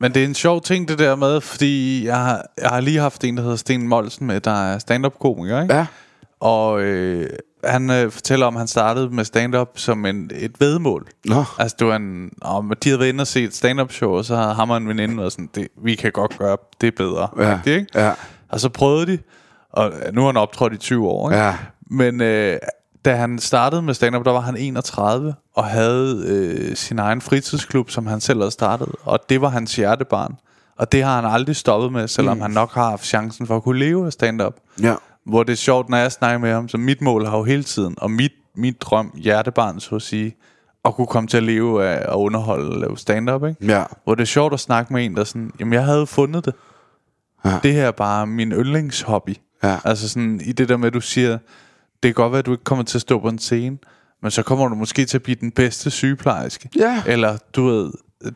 Men det er en sjov ting, det der med, fordi jeg har, jeg har lige haft en, der hedder Sten Molsen med, der er stand-up-komiker, ikke? ja, Og øh, han øh, fortæller om, at han startede med stand-up som en, et vedmål. Nå. Altså, det var en, om, de havde været inde og set et stand-up show, og så havde ham og en veninde været sådan, det, vi kan godt gøre det bedre. Ja. Rigtigt, ikke? Ja. Og så prøvede de, og nu har han optrådt i 20 år. Ikke? Ja. Men øh, da han startede med stand-up, der var han 31 og havde øh, sin egen fritidsklub, som han selv havde startet. Og det var hans hjertebarn. Og det har han aldrig stoppet med, selvom mm. han nok har haft chancen for at kunne leve af stand-up. ja. Hvor det er sjovt, når jeg snakker med ham, så mit mål har jo hele tiden, og mit, mit drøm, hjertebarn, så at sige, at kunne komme til at leve af at underholde og lave stand-up, ikke? Ja. Hvor det er sjovt at snakke med en, der sådan, jamen jeg havde fundet det. Ja. Det her er bare min yndlingshobby. Ja. Altså sådan, i det der med, at du siger, det kan godt være, at du ikke kommer til at stå på en scene, men så kommer du måske til at blive den bedste sygeplejerske. Ja. Eller du ved,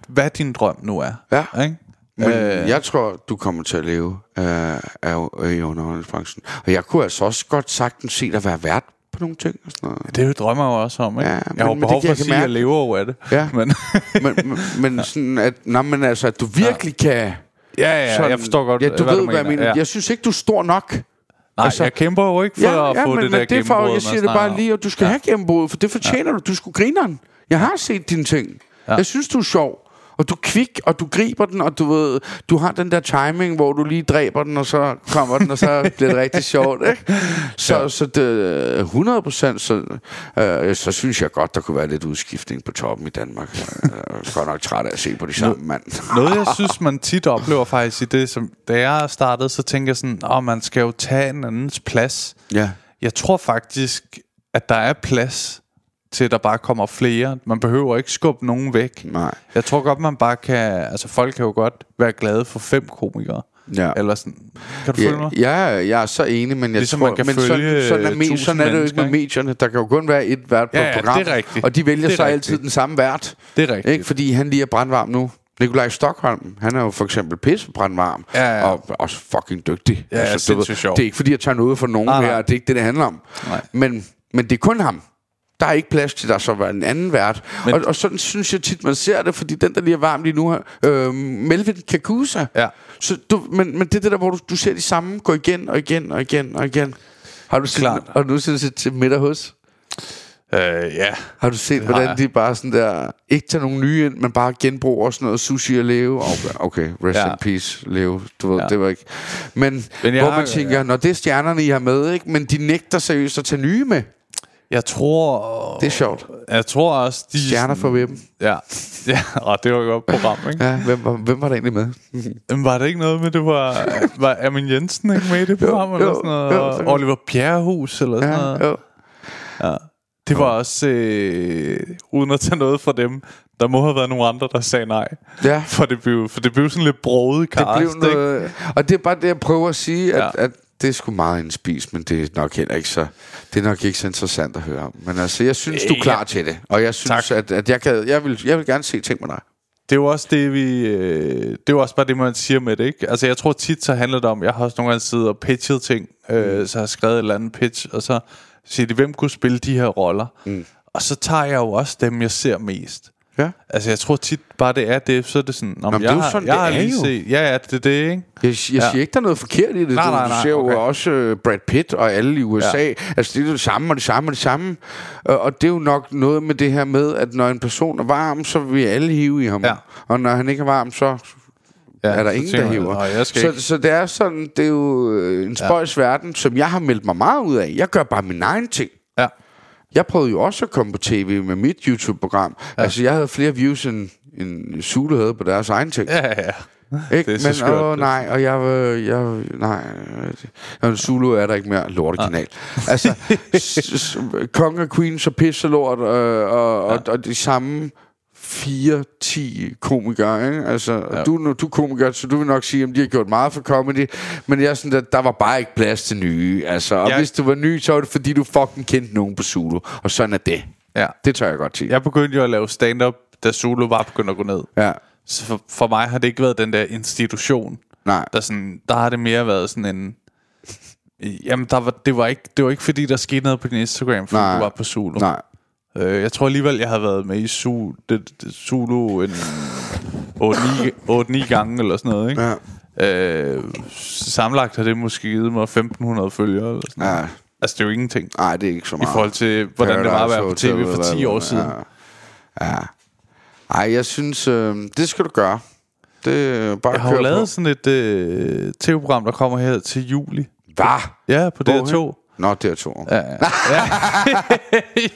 hvad din drøm nu er. Ja. Ikke? Men Øh. jeg tror, du kommer til at leve øh, af, i underholdningsbranchen. Og jeg kunne altså også godt sagtens se dig være vært på nogle ting og sådan noget. Det er jo drømmer jeg også om, ikke? Ja, jeg men- har jo behov for at jeg sige, at jeg lever over af det. Ja. [LAUGHS] Men, men, men, men [LAUGHS] sådan at, nej, men altså, at du virkelig kan... ja, ja, sådan, jeg forstår godt, ja, du hvad ved, du hvad jeg mener. mener. Ja. Jeg synes ikke, du er stor nok. Nej, altså- jeg kæmper jo ikke for Ja, at ja, få men, det men der det er for, jeg siger det bare lige, og du skal ja. have gennembrud, for det fortjener ja. du. Du skulle grine den. Jeg har set dine ting. Ja. Jeg synes, du er sjov. Og du er kvik, og du griber den, og du ved, du har den der timing, hvor du lige dræber den, og så kommer den, og så bliver det rigtig sjovt, ikke? Så, ja. så det, 100 procent, så, øh, så synes jeg godt, der kunne være lidt udskiftning på toppen i Danmark. Jeg er godt nok træt af at se på de samme mand. Noget, jeg synes, man tit oplever faktisk i det, som da jeg startede, så tænker jeg sådan, at man skal jo tage en andens plads. Ja. Jeg tror faktisk, at der er plads til, at der bare kommer flere. Man behøver ikke skubbe nogen væk. Nej. Jeg tror godt, man bare kan... Altså, folk kan jo godt være glade for fem komikere. Ja. Eller sådan. Kan du følge mig? Ja, ja, jeg er så enig, men jeg Ligesom tror, man kan men sådan, sådan, er, me, tusind sådan er det jo ikke med medierne. Der kan jo kun være et vært på Ja, et ja, program, det er rigtigt. og de vælger er så rigtigt. altid den samme vært. Det er rigtigt. Ikke? Fordi han lige er brandvarm nu. Nikolaj Stockholm, han er jo for eksempel pisse brandvarm, Ja, ja. og også fucking dygtig. Ja, ja, du ved. Det er ikke fordi, jeg tager noget for nogen Nej, nej. her, det er ikke det, det handler om. Nej. Men, men det er kun ham. Der er ikke plads til, der så var en anden vært. Men- og, og sådan synes jeg tit, man ser det, fordi den, der lige er varm lige nu her, øh, Melvin Kakusa. Ja. Så du, men, men det er det der, hvor du, du ser de samme gå igen og igen og igen og igen. Har du set, Klart. har du nogensinde set til middag hos? Øh, ja. Har du set, hvordan jeg. de bare sådan der, ikke tager nogen nye ind, men bare genbruger sådan noget sushi og leve? Okay, okay rest Ja. in peace, leve. Du ved, Ja. det var ikke... Men, Men hvor har- man tænker, når det er stjernerne, I har med, ikke? Men de nægter seriøst at tage nye med. Jeg tror... Det er sjovt. Jeg tror også, de... Stjerner for hvem. Ja. [LAUGHS] Ja, og det var jo et program, ikke? Ja, hvem var, hvem var der egentlig med? Men var det ikke noget med, det var... Var Amin Jensen ikke med i det program? eller jo, sådan noget? jo, Og så- Oliver Bjerrehus eller sådan Ja, noget? jo. Det var også... Øh, uden at tage noget fra dem, der må have været nogle andre, der sagde nej. Ja. For det blev, for det blev sådan lidt broget Det cast, blev ikke? noget, og det er bare det, jeg prøver at sige, at, Ja. at det er sgu meget indspist, men det er nok heller ikke så, det er nok ikke så interessant at høre om. Men altså, jeg synes, du er Ja. klar til det, og jeg synes, Tak. at, at jeg, kan, jeg, vil, jeg vil gerne se ting med dig. Det er jo også det, vi... Øh, det er jo også bare det, man siger med det, ikke? Altså, jeg tror tit, så handler det om... Jeg har også nogle gange siddet og pitchet ting, øh, Mm. så har jeg skrevet et eller andet pitch, og så siger de, hvem kunne spille de her roller? Mm. Og så tager jeg jo også dem, jeg ser mest. Ja. Altså, jeg tror tit bare, det er det, så er det sådan... Om men jeg det er jo sådan, jeg det har er lige jo. set, Ja, ja, det er det, ikke? Jeg, jeg ja. siger ikke, der er noget forkert i det. Nej, du, nej, du nej, ser okay. jo også uh, Brad Pitt og alle i USA. Ja. Altså, det er det samme og det samme og det samme. Og, og det er jo nok noget med det her med, at når en person er varm, så vil alle hive i ham. Ja. Og når han ikke er varm, så Ja, er der ingen, der hiver. "Nå, jeg skal så, ikke." så det er sådan, det er jo øh, en spøjs ja. verden, som jeg har meldt mig meget ud af. Jeg gør bare min egen ting. Ja. Jeg prøvede jo også at komme på tv med mit YouTube-program. Ja. Altså, jeg havde flere views, end, end Zulu havde på deres egen ting. Ja, ja, ja. Ikke? Det er så Men skørt, åh, nej, og jeg, øh, jeg nej, øh, Zulu er der ikke mere lortekanal. Altså, s- s- Konge og Queen så pisse lort, øh, og, og, og de samme 4-10 komikere, ikke? Altså, ja. du, du er komiker, så du vil nok sige, at de har gjort meget for comedy, men jeg er sådan, at der var bare ikke plads til nye, altså, og Jeg- hvis du var ny, så var det fordi, du fucking kendte nogen på Zulu, og sådan er det. ja. Det tør jeg godt sige. Jeg begyndte jo at lave stand-up, da Zulu var begyndt at gå ned. Ja. Så for, for mig har det ikke været den der institution. Nej. Der, sådan, der har det mere været sådan en... Jamen, der var, det, var ikke, det var ikke fordi, der skete noget på din Instagram, fordi Nej. du var på Zulu. Nej. Øh, jeg tror alligevel, jeg har været med i Zulu, det, det, Zulu en 8-9 gange eller sådan noget. Ikke? Ja. Øh, sammenlagt har det måske givet mig 1.500 følgere. Eller sådan noget. Ja. Altså, det er jo ingenting. Nej, det er ikke så I meget. forhold til, hvordan det var at være på Paradise tv for 10 eller år siden. Ja. ja. Ej, jeg synes, øh, det skal du gøre. Det er bare Jeg har jo lavet på. sådan et øh, tv-program, der kommer her til juli. Hvad? Ja, på Hvorhen? DR2. Nå, det er to. Ja, ja.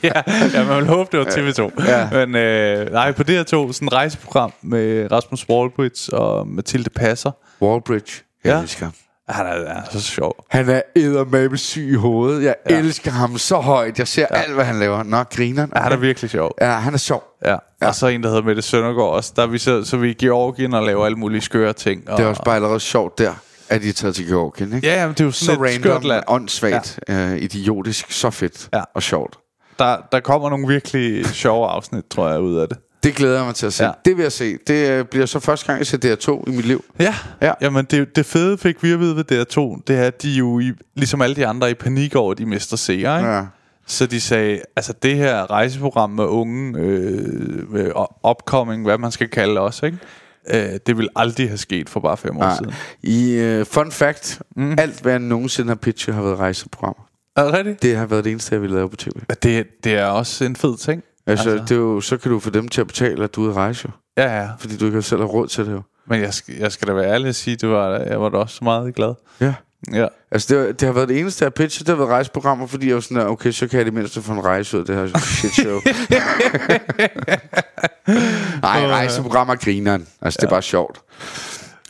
ja, [LAUGHS] ja, man vil håbe, det var TV2. Ja. Men øh, nej, på DR2, sådan et rejseprogram med Rasmus Wallbridge og Mathilde Passer. Wallbridge. Jeg Ja. elsker ham. Han er, han er så sjov. Han er eddermame syg i hovedet. Jeg ja. elsker ham så højt. Jeg ser ja. alt, hvad han laver. Nå, griner. Ja, han er virkelig sjov. Ja, han er sjov. Ja. ja. Og så en, der hedder Mette Søndergaard også. Der er vi så, så vi i Georgien og laver alle mulige skøre ting. Og, Det er også bare allerede sjovt der, at de er taget til Georgien, ikke? Ja, jamen, det er jo så random, land. åndssvagt, ja. øh, idiotisk, så fedt Ja. og sjovt. Der, der kommer nogle virkelig sjove afsnit, tror jeg, ud af det. Det glæder jeg mig til at se. Ja. Ja. Det vil jeg se. Det øh, bliver så første gang, jeg ser DR2 i mit liv. Ja, Ja. jamen det, det fede fik vi at vide ved DR2, det er, at de jo, i, ligesom alle de andre, i panik over, at de mister seere, ikke? Ja. Så de sagde, altså det her rejseprogram med unge, øh, med o- upcoming, hvad man skal kalde også, ikke? Øh, det vil aldrig have sket for bare fem år Nej. siden. I uh, fun fact, mm. alt hvad jeg nogensinde har pitchet har været rejseprogrammer. Er det rigtigt? Det har været det eneste, jeg ville lave på tv. Det, det er også en fed ting. Altså, Altså. altså. Det er jo, så kan du få dem til at betale, at du er ude at rejse. jo. Ja, ja. Fordi du ikke selv har råd til det jo. Men jeg skal, jeg skal da være ærlig og sige, det var, jeg var da også meget glad. Ja. Ja. Altså, det, har- det har været det eneste, jeg har pitchet, det har været rejseprogrammer, fordi jeg var sådan der, okay, så kan jeg i det mindste få en rejse ud af det her shit show. [LAUGHS] Nej, rejseprogrammer er grineren. Altså, det er bare sjovt.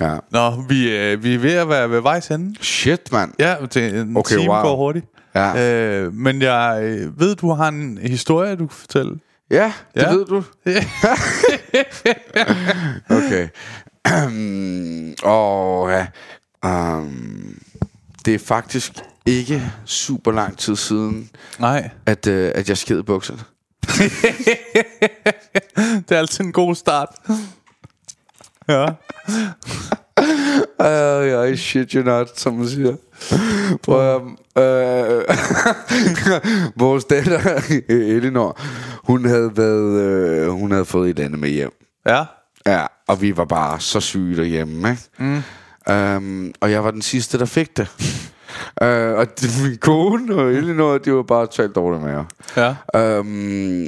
Ja. Nå, vi, øh, vi er ved at være ved vejs ende. Shit, mand. Ja, det, en Okay, time wow. går hurtigt. Ja. Øh, men jeg øh, ved, du har en historie, du kan fortælle. Ja, det Ja. ved du. [LAUGHS] [LAUGHS] okay. [CLEARS THROAT] Og ja. Um, det er faktisk ikke super lang tid siden, Nej, at, uh, at jeg sked i bukserne. [LAUGHS] det er altid en god start. ja. [LAUGHS] Uh, I shit you not, som man siger. Prøv at, uh, [LAUGHS] vores datter, Elinor, hun havde, været, uh, hun havde fået et andet med hjem. Ja. Ja, og vi var bare så syge derhjemme, ikke? Mm. Um, og jeg var den sidste, der fik det. uh, [LAUGHS] og det, min kone og Elinor, de var bare totalt dårlige med Ja. um,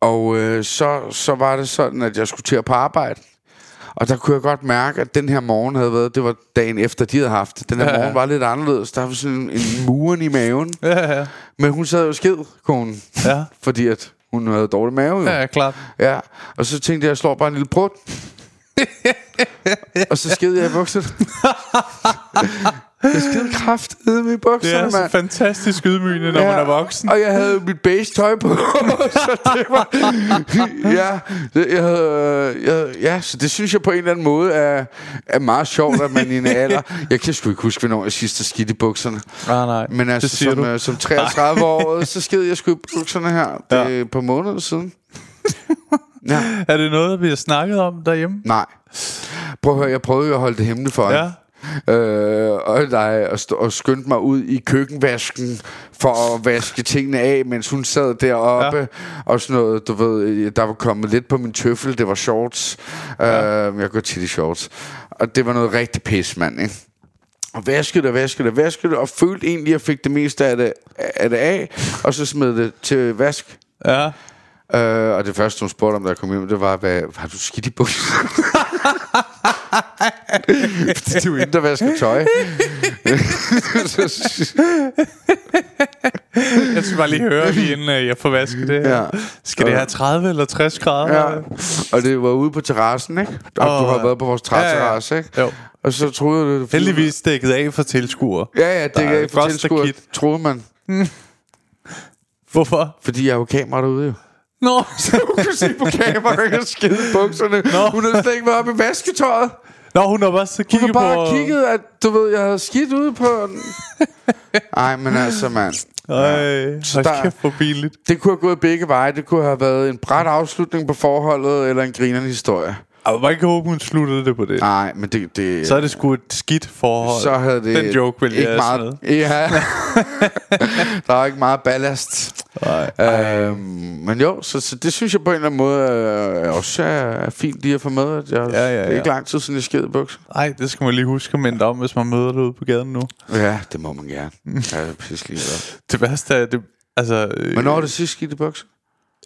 Og øh, så, så var det sådan, at jeg skulle til at på arbejde. Og der kunne jeg godt mærke, at den her morgen havde været, det var dagen efter, de havde haft det. Den her Ja, ja, morgen var lidt anderledes. Der var sådan en, en muren i maven. Ja, ja. Men hun sad jo skid, konen. Ja. Fordi at hun havde dårlig mave jo. Ja, ja, klart. Ja, og så tænkte jeg, jeg slår bare en lille brud. [LAUGHS] [LAUGHS] og så sked jeg i bukserne. jeg sked kraftedeme i Det bukserne, er så mand. fantastisk ydmygende, når man er voksen. Og jeg havde mit beige tøj på, [LAUGHS] så det var... ja, det, jeg havde, jeg, ja, så det synes jeg på en eller anden måde er, er meget sjovt, at man i en alder... Jeg kan sgu ikke huske, hvornår jeg sidst har skidt i bukserne. Nej, nej. Men altså, det som, du. øh, som 33 år, så sked jeg sgu i bukserne her. Det et par måneder siden. Ja. Er det noget, vi har snakket om derhjemme? Nej. Prøv at høre, jeg prøvede jo at holde det hemmeligt for Ja. hende. Øh, og, nej, og, og skyndte mig ud i køkkenvasken for at vaske tingene af, mens hun sad deroppe ja. og sådan noget, du ved, der var kommet lidt på min tøffel, det var shorts. Ja. Øh, jeg går tit i shorts. Og det var noget rigtig pis, mand, ikke? Og vaskede det, vaskede det, vaskede og følte egentlig, at jeg fik det meste af det af, det af og så smed det til vask. Ja. Øh, og det første, hun spurgte om, da jeg kom hjem, det var, hvad, har du skidt i bukserne? [LAUGHS] Fordi du er inde, der vasker tøj. [LAUGHS] Jeg skal bare lige høre, lige inden øh, jeg får vasket det her. Ja. Skal det have 30 eller 60 grader? ja. Og det var ude på terrassen, ikke? Og Åh, du har ja. været på vores træterrasse, ikke? Jo. Og så troede jeg, det Heldigvis dækket af for tilskuere. Ja, ja, er ikke for tilskuer, troede man. [LAUGHS] Hvorfor? Fordi jeg er jo kamera derude, jo. Nå, Så du kan se på kameraet, jeg skide bukserne. Nå. Hun havde slet ikke været oppe i vasketøjet. Nå hun har bare så Hun kigget har bare på... kigget, at du ved, jeg havde skidt ude på den. [LAUGHS] Ej, men altså, mand. Ej, Så hold der- kæft for pinligt. Det kunne have gået begge veje. Det kunne have været en bræt afslutning på forholdet, eller en grinerende historie. Og man kan håbe, hun sluttede det på det. Nej, men det... det Så er det sgu et skidt forhold. så havde det Den joke vil ikke jeg meget, meget... Ja, [LAUGHS] der er ikke meget ballast. Nej. Øhm, men jo, så, så det synes jeg på en eller anden måde er, også er, fint lige at få med. At jeg, Ja, ja, Det er ikke ja. lang tid siden, jeg sked i bukser. Ej, det skal man lige huske at minde om, hvis man møder det ude på gaden nu. Ja, det må man gerne. Jeg er pisse ligeglad. Det værste er, det... Altså, øh, Hvornår er det sidst skidt i bukser?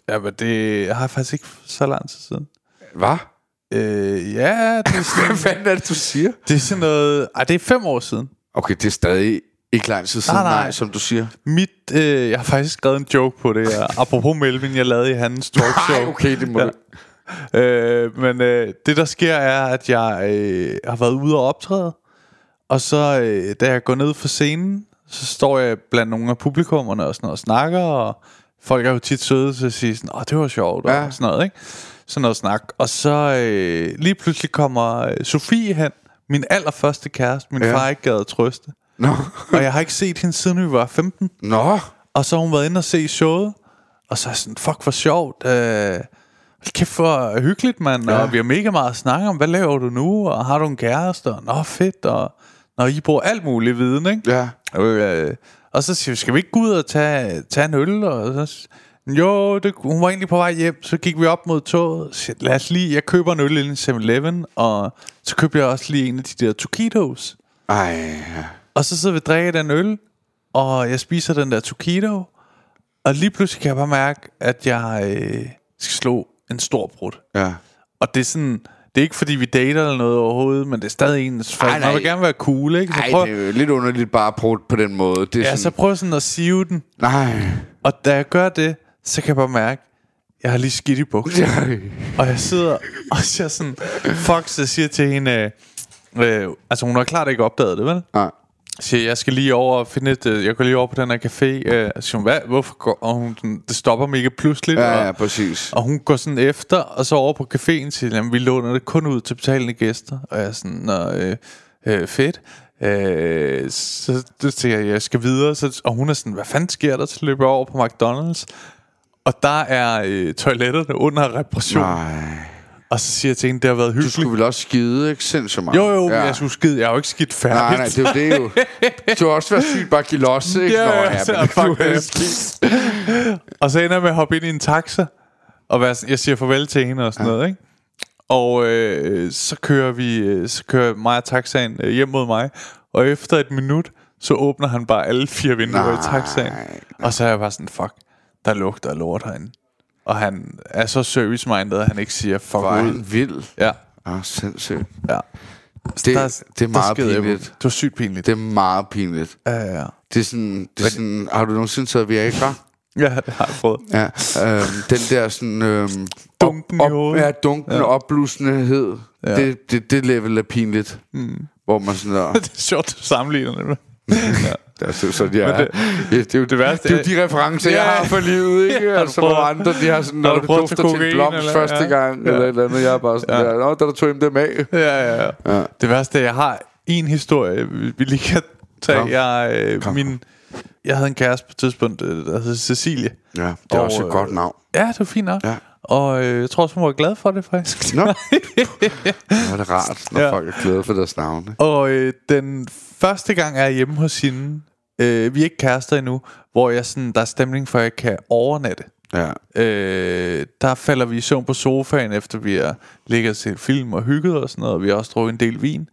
Ja, men det har jeg faktisk ikke så lang tid siden. Hvad? Øh, ja, det er, [LAUGHS] sådan, Hvad fanden er det, du siger? det er sådan noget... Ej, det er fem år siden. Okay, det er stadig ikke lang tid siden, Nej, nej, nej. som du siger. Mit, øh, jeg har faktisk skrevet en joke på det her. Apropos Melvin, jeg lavede i hans talkshow. Nej, okay, det må Ja. Øh, men øh, det der sker er, at jeg øh, har været ude og optræde, og så øh, da jeg går ned for scenen, så står jeg blandt nogle af publikummerne og sådan noget og snakker, og folk er jo tit søde til at sige sådan, åh, det var sjovt, og Ja. sådan noget, ikke? Sådan noget snak. Og så øh, lige pludselig kommer øh, Sofie hen, min allerførste kæreste, min Ja. far ikke gad at trøste. Nå. [LAUGHS] Og jeg har ikke set hende siden vi var 15. Nå. Og så har hun været inde og se showet. Og så er sådan, fuck hvor sjovt. Øh, kæft for hyggeligt, mand. Ja. Ja. Og vi har mega meget at snakke om. Hvad laver du nu? Og har du en kæreste? Og, Nå, fedt. Og, når I bruger alt muligt viden, ikke? Ja. Øh, og så siger vi, skal vi ikke gå ud og tage, tage en øl? Og så, jo, det, hun var egentlig på vej hjem. Så gik vi op mod toget. Så, lad os lige, jeg køber en øl inden 7-Eleven. Og så køber jeg også lige en af de der Tokitos. Ej. Og så sidder vi og drikker den øl, og jeg spiser den der Tokito, og lige pludselig kan jeg bare mærke, at jeg øh, skal slå en stor brud. ja. Og det er sådan... Det er ikke fordi vi dater eller noget overhovedet, men det er stadig ens folk. Man vil gerne være cool, ikke? Så Ej, prøv, det er jo lidt underligt bare at prøve på den måde. Det er ja, så sådan, prøv sådan at sive den. nej. Og da jeg gør det, så kan jeg bare mærke, jeg har lige skidt i bukser. [LAUGHS] Og jeg sidder og siger sådan, fuck, så siger til hende, øh, øh, altså hun har klart ikke opdaget det, vel? Nej. siger, jeg skal lige over og finde et, øh, jeg går lige over på den her café. Øh, så siger hun, hvad, hvorfor går, og hun, sådan, det stopper mega pludseligt. Ja, ja, og, præcis. og hun går sådan efter, og så over på caféen siger, jamen, vi låner det kun ud til betalende gæster. Og jeg er sådan, Nå, øh, øh, fedt. Øh, så det siger jeg, jeg skal videre. Så, og hun er sådan, hvad fanden sker der? Så løber jeg over på McDonald's. Og der er øh, toiletterne under reparation. Nej. Og så siger jeg til hende, det har været Du hyggeligt. skulle vel også skide, ikke? Sindssygt meget. Jo, jo, ja. jeg skulle skide. Jeg har jo ikke skidt færdigt. Nej, nej, det er jo det jo. [LAUGHS] Du har også været sygt bare give los, ikke? Ja, Nå, ja, så men du fuck det. [LAUGHS] Og så ender jeg med at hoppe ind i en taxa, og være, sådan- jeg siger farvel til hende og sådan ja. noget, ikke? Og øh, så kører vi, øh, så kører mig og taxaen øh, hjem mod mig, og efter et minut, så åbner han bare alle fire vinduer Nej, i taxaen. Og så er jeg bare sådan, fuck, der lugter lort herinde. Og han er så service-minded, at han ikke siger, fuck ud. han vild. Ja, Ah, sindssygt. ja. Det, Der- det er meget jeg pinligt. på. Det var sygt pinligt. Det er meget pinligt. Ja, ja, ja. Det er sådan, det er sådan har du nogensinde taget Viagra? Ja, det har jeg prøvet. Ja, øhm, den der sådan... Øhm, Dunken i hovedet. Ja, dunken ja. opblussenhed. Ja. Det, det, det level er pinligt. Mm. Hvor man sådan der... [LAUGHS] det er sjovt, du sammenligner det med. [LAUGHS] ja. Det er så, de er, det, ja, det, er jo, det værste det er jo de referencer, Ja, jeg har for livet, ikke? [LAUGHS] Har altså, hvor prøvet- andre, de har sådan, når du dufter til en blomst eller- første ja. gang, Ja. eller et eller andet. Jeg er bare sådan Ja. der, Nå, da du tog dem af. Ja, ja, ja. Ja. Det værste er, jeg har en historie, vi lige kan tage. Kom. Jeg, øh, Kom. min, jeg havde en kæreste på et tidspunkt, øh, der hed Cecilie. Ja, det er Og, også et øh, godt navn. Ja, det var fint nok. Ja. Og øh, jeg tror også, hun var glad for det, faktisk. Nå, [LAUGHS] hvor er det rart, når Ja. folk er glade for deres navne. Og øh, den første gang er jeg hjemme hos hende. Øh, vi er ikke kærester endnu, hvor jeg sådan, der er stemning for, at jeg kan overnatte. Ja. Øh, der falder vi i søvn på sofaen, efter vi har ligget og set film og hygget og sådan noget. og Vi har også drukket en del vin.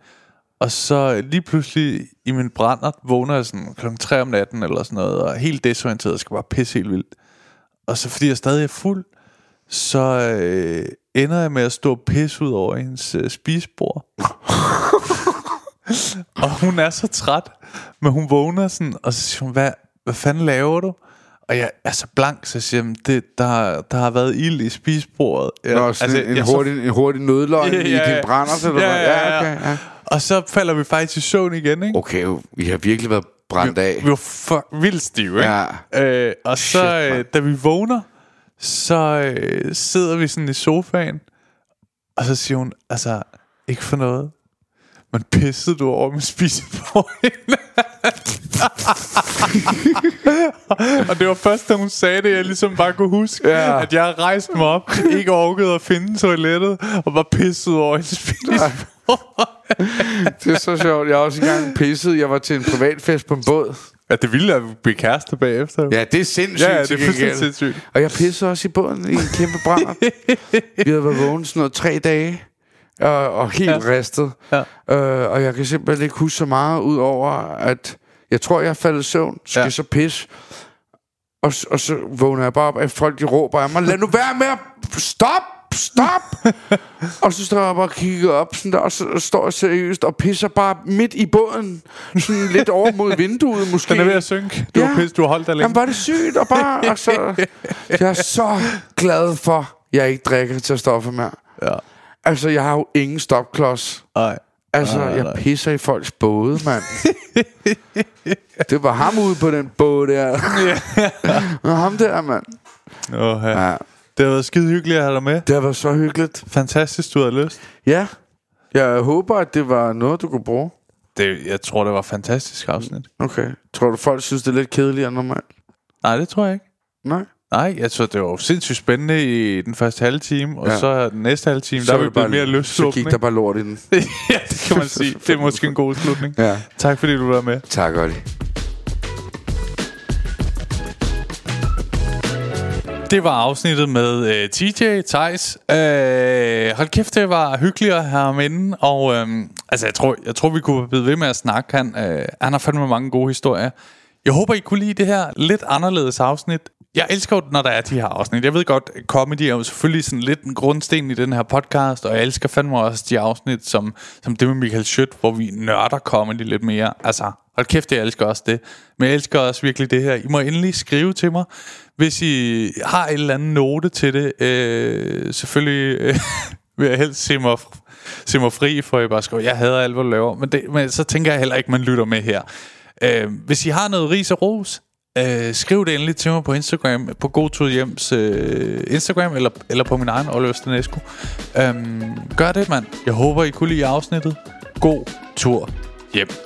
Og så lige pludselig i min brænder vågner jeg sådan klokken 3 om natten eller sådan noget, og er helt desorienteret og skal bare pisse helt vildt. Og så fordi jeg stadig er fuld, så øh, ender jeg med at stå og pisse ud over hendes øh, spisebord. [LAUGHS] og hun er så træt, men hun vågner sådan, og så siger hun, hvad, hvad fanden laver du? Og jeg er så blank, så siger jeg, det, der, der har været ild i spisbordet. Jeg, Nå, sådan en, en, jeg er så hurtig, en hurtig nødløgn i din brænder, eller ja, ja, ja. okay, ja. Og så falder vi faktisk i søvn igen, ikke? Okay, vi har virkelig været brændt af. Vi var fuck, vildt stive, ikke? Ja. Øh, og så, Shit, mand. øh, da vi vågner, så øh, sidder vi sådan i sofaen, og så siger hun, altså, ikke for noget, men pissede du over med spisebord? [LAUGHS] og det var først, da hun sagde det, jeg ligesom bare kunne huske, Ja. at jeg rejste mig op, ikke orkede at finde toilettet, og var pisset over hendes spisebord. Det er så sjovt. Jeg har også engang pisset. Jeg var til en privatfest på en båd. Ja, det ville at blive kærester bagefter. Ja, det er sindssygt. Ja, ja, det er fuldstændig sindssygt. Og jeg pissede også i båden i en kæmpe brænder. [LAUGHS] Vi havde været vågne sådan noget tre dage. Og, og helt Ja. ristet. Ja. Øh, og jeg kan simpelthen ikke huske så meget, ud over at jeg tror, jeg er faldet i søvn. Skal Ja. så pisse. Og, og så vågner jeg bare op, at folk de råber af mig, lad nu være med at... Stop! Stop! [LAUGHS] og så står jeg bare og kigger op, sådan der, og så står jeg seriøst og pisser bare midt i båden. Sådan lidt over mod vinduet måske. [LAUGHS] Den er ved at synke. Du Ja. har pisse, du har holdt dig længe. Jamen, var det sygt, og bare... [LAUGHS] altså, jeg er så glad for, at jeg ikke drikker til stoffer mere. Ja. Altså, jeg har jo ingen stopklods. Ej. Altså, Nej, jeg nej. pisser i folks både, mand. det var ham ude på den båd der. Og ham der, mand. Oh, ja. Ja, Det har været skide hyggeligt at have dig med. det har været så hyggeligt. Fantastisk, du har lyst. Ja, jeg håber, at det var noget, du kunne bruge. Det, jeg tror, det var fantastisk afsnit. Okay. Tror du, folk synes, det er lidt kedeligere end normalt? Nej, det tror jeg ikke. Nej. Nej, jeg tror, det var jo sindssygt spændende i den første halve time, og Ja. så den næste halve time, der er vi blevet mere Så løsslupne. gik der bare lort i den. [LAUGHS] ja, det kan man sige. Det er måske en god slutning. Ja. Tak fordi du var med. Tak, Olli. Det var afsnittet med øh, TJ Thijs. Øh, hold kæft, det var hyggeligt at have ham inde. Og øh, altså, jeg tror, jeg tror, vi kunne blive ved med at snakke. Han, øh, han har fandme mange gode historier. Jeg håber, I kunne lide det her lidt anderledes afsnit. Jeg elsker jo, når der er de her afsnit. Jeg ved godt, comedy er jo selvfølgelig sådan lidt en grundsten i den her podcast, og jeg elsker fandme også de afsnit, som, som det med Michael Schødt, hvor vi nørder comedy lidt mere. Altså, hold kæft, jeg elsker også det. Men jeg elsker også virkelig det her. I må endelig skrive til mig, hvis I har en eller anden note til det. Øh, selvfølgelig øh, [LAUGHS] vil jeg helst se mig, se mig fri, for jeg bare skriver, jeg hader alt, hvad du laver. Men, det, men så tænker jeg heller ikke, man lytter med her. Øh, hvis I har noget ris og ros, øh, skriv det endelig til mig på Instagram, på Godtud Hjems øh, Instagram, eller, eller på min egen Oliver Stanescu. Øh, gør det, mand. Jeg håber, I kunne lide afsnittet. God tur hjem.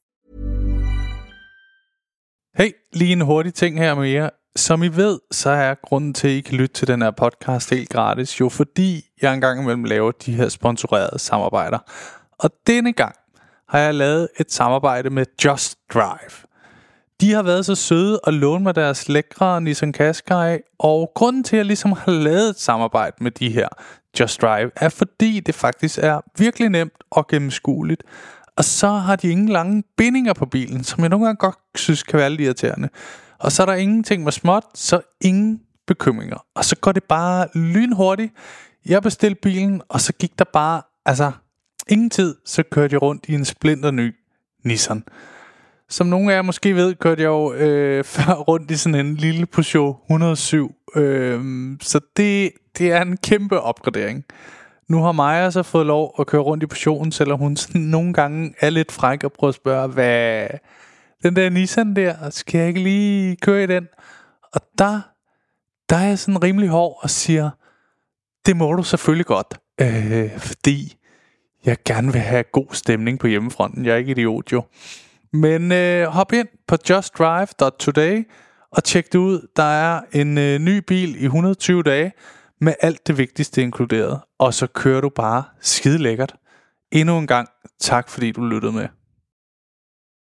Hey, lige en hurtig ting her med jer. Som I ved, så er grunden til, at I kan lytte til den her podcast helt gratis, jo fordi jeg engang imellem laver de her sponsorerede samarbejder. Og denne gang har jeg lavet et samarbejde med Just Drive. De har været så søde at låne mig deres lækre Nissan Qashqai, og grunden til, at jeg ligesom har lavet et samarbejde med de her Just Drive, er fordi det faktisk er virkelig nemt og gennemskueligt. Og så har de ingen lange bindinger på bilen, som jeg nogle gange godt synes kan være lidt irriterende. Og så er der ingenting med småt, så ingen bekymringer. Og så går det bare lynhurtigt. Jeg bestilte bilen, og så gik der bare, altså ingen tid, så kørte jeg rundt i en splinter ny Nissan. Som nogle af jer måske ved, kørte jeg jo øh, [LAUGHS] før rundt i sådan en lille Peugeot 107. Øh, så det, det er en kæmpe opgradering. Nu har Maja så fået lov at køre rundt i portionen, selvom hun sådan nogle gange er lidt fræk og prøver at spørge, hvad den der Nissan der, skal jeg ikke lige køre i den? Og der, der er jeg sådan rimelig hård og siger, det må du selvfølgelig godt, øh, fordi jeg gerne vil have god stemning på hjemmefronten. Jeg er ikke idiot jo. Men øh, hop ind på justdrive.today og tjek det ud. Der er en øh, ny bil i 120 dage med alt det vigtigste inkluderet. Og så kører du bare skide lækkert. Endnu en gang tak fordi du lyttede med.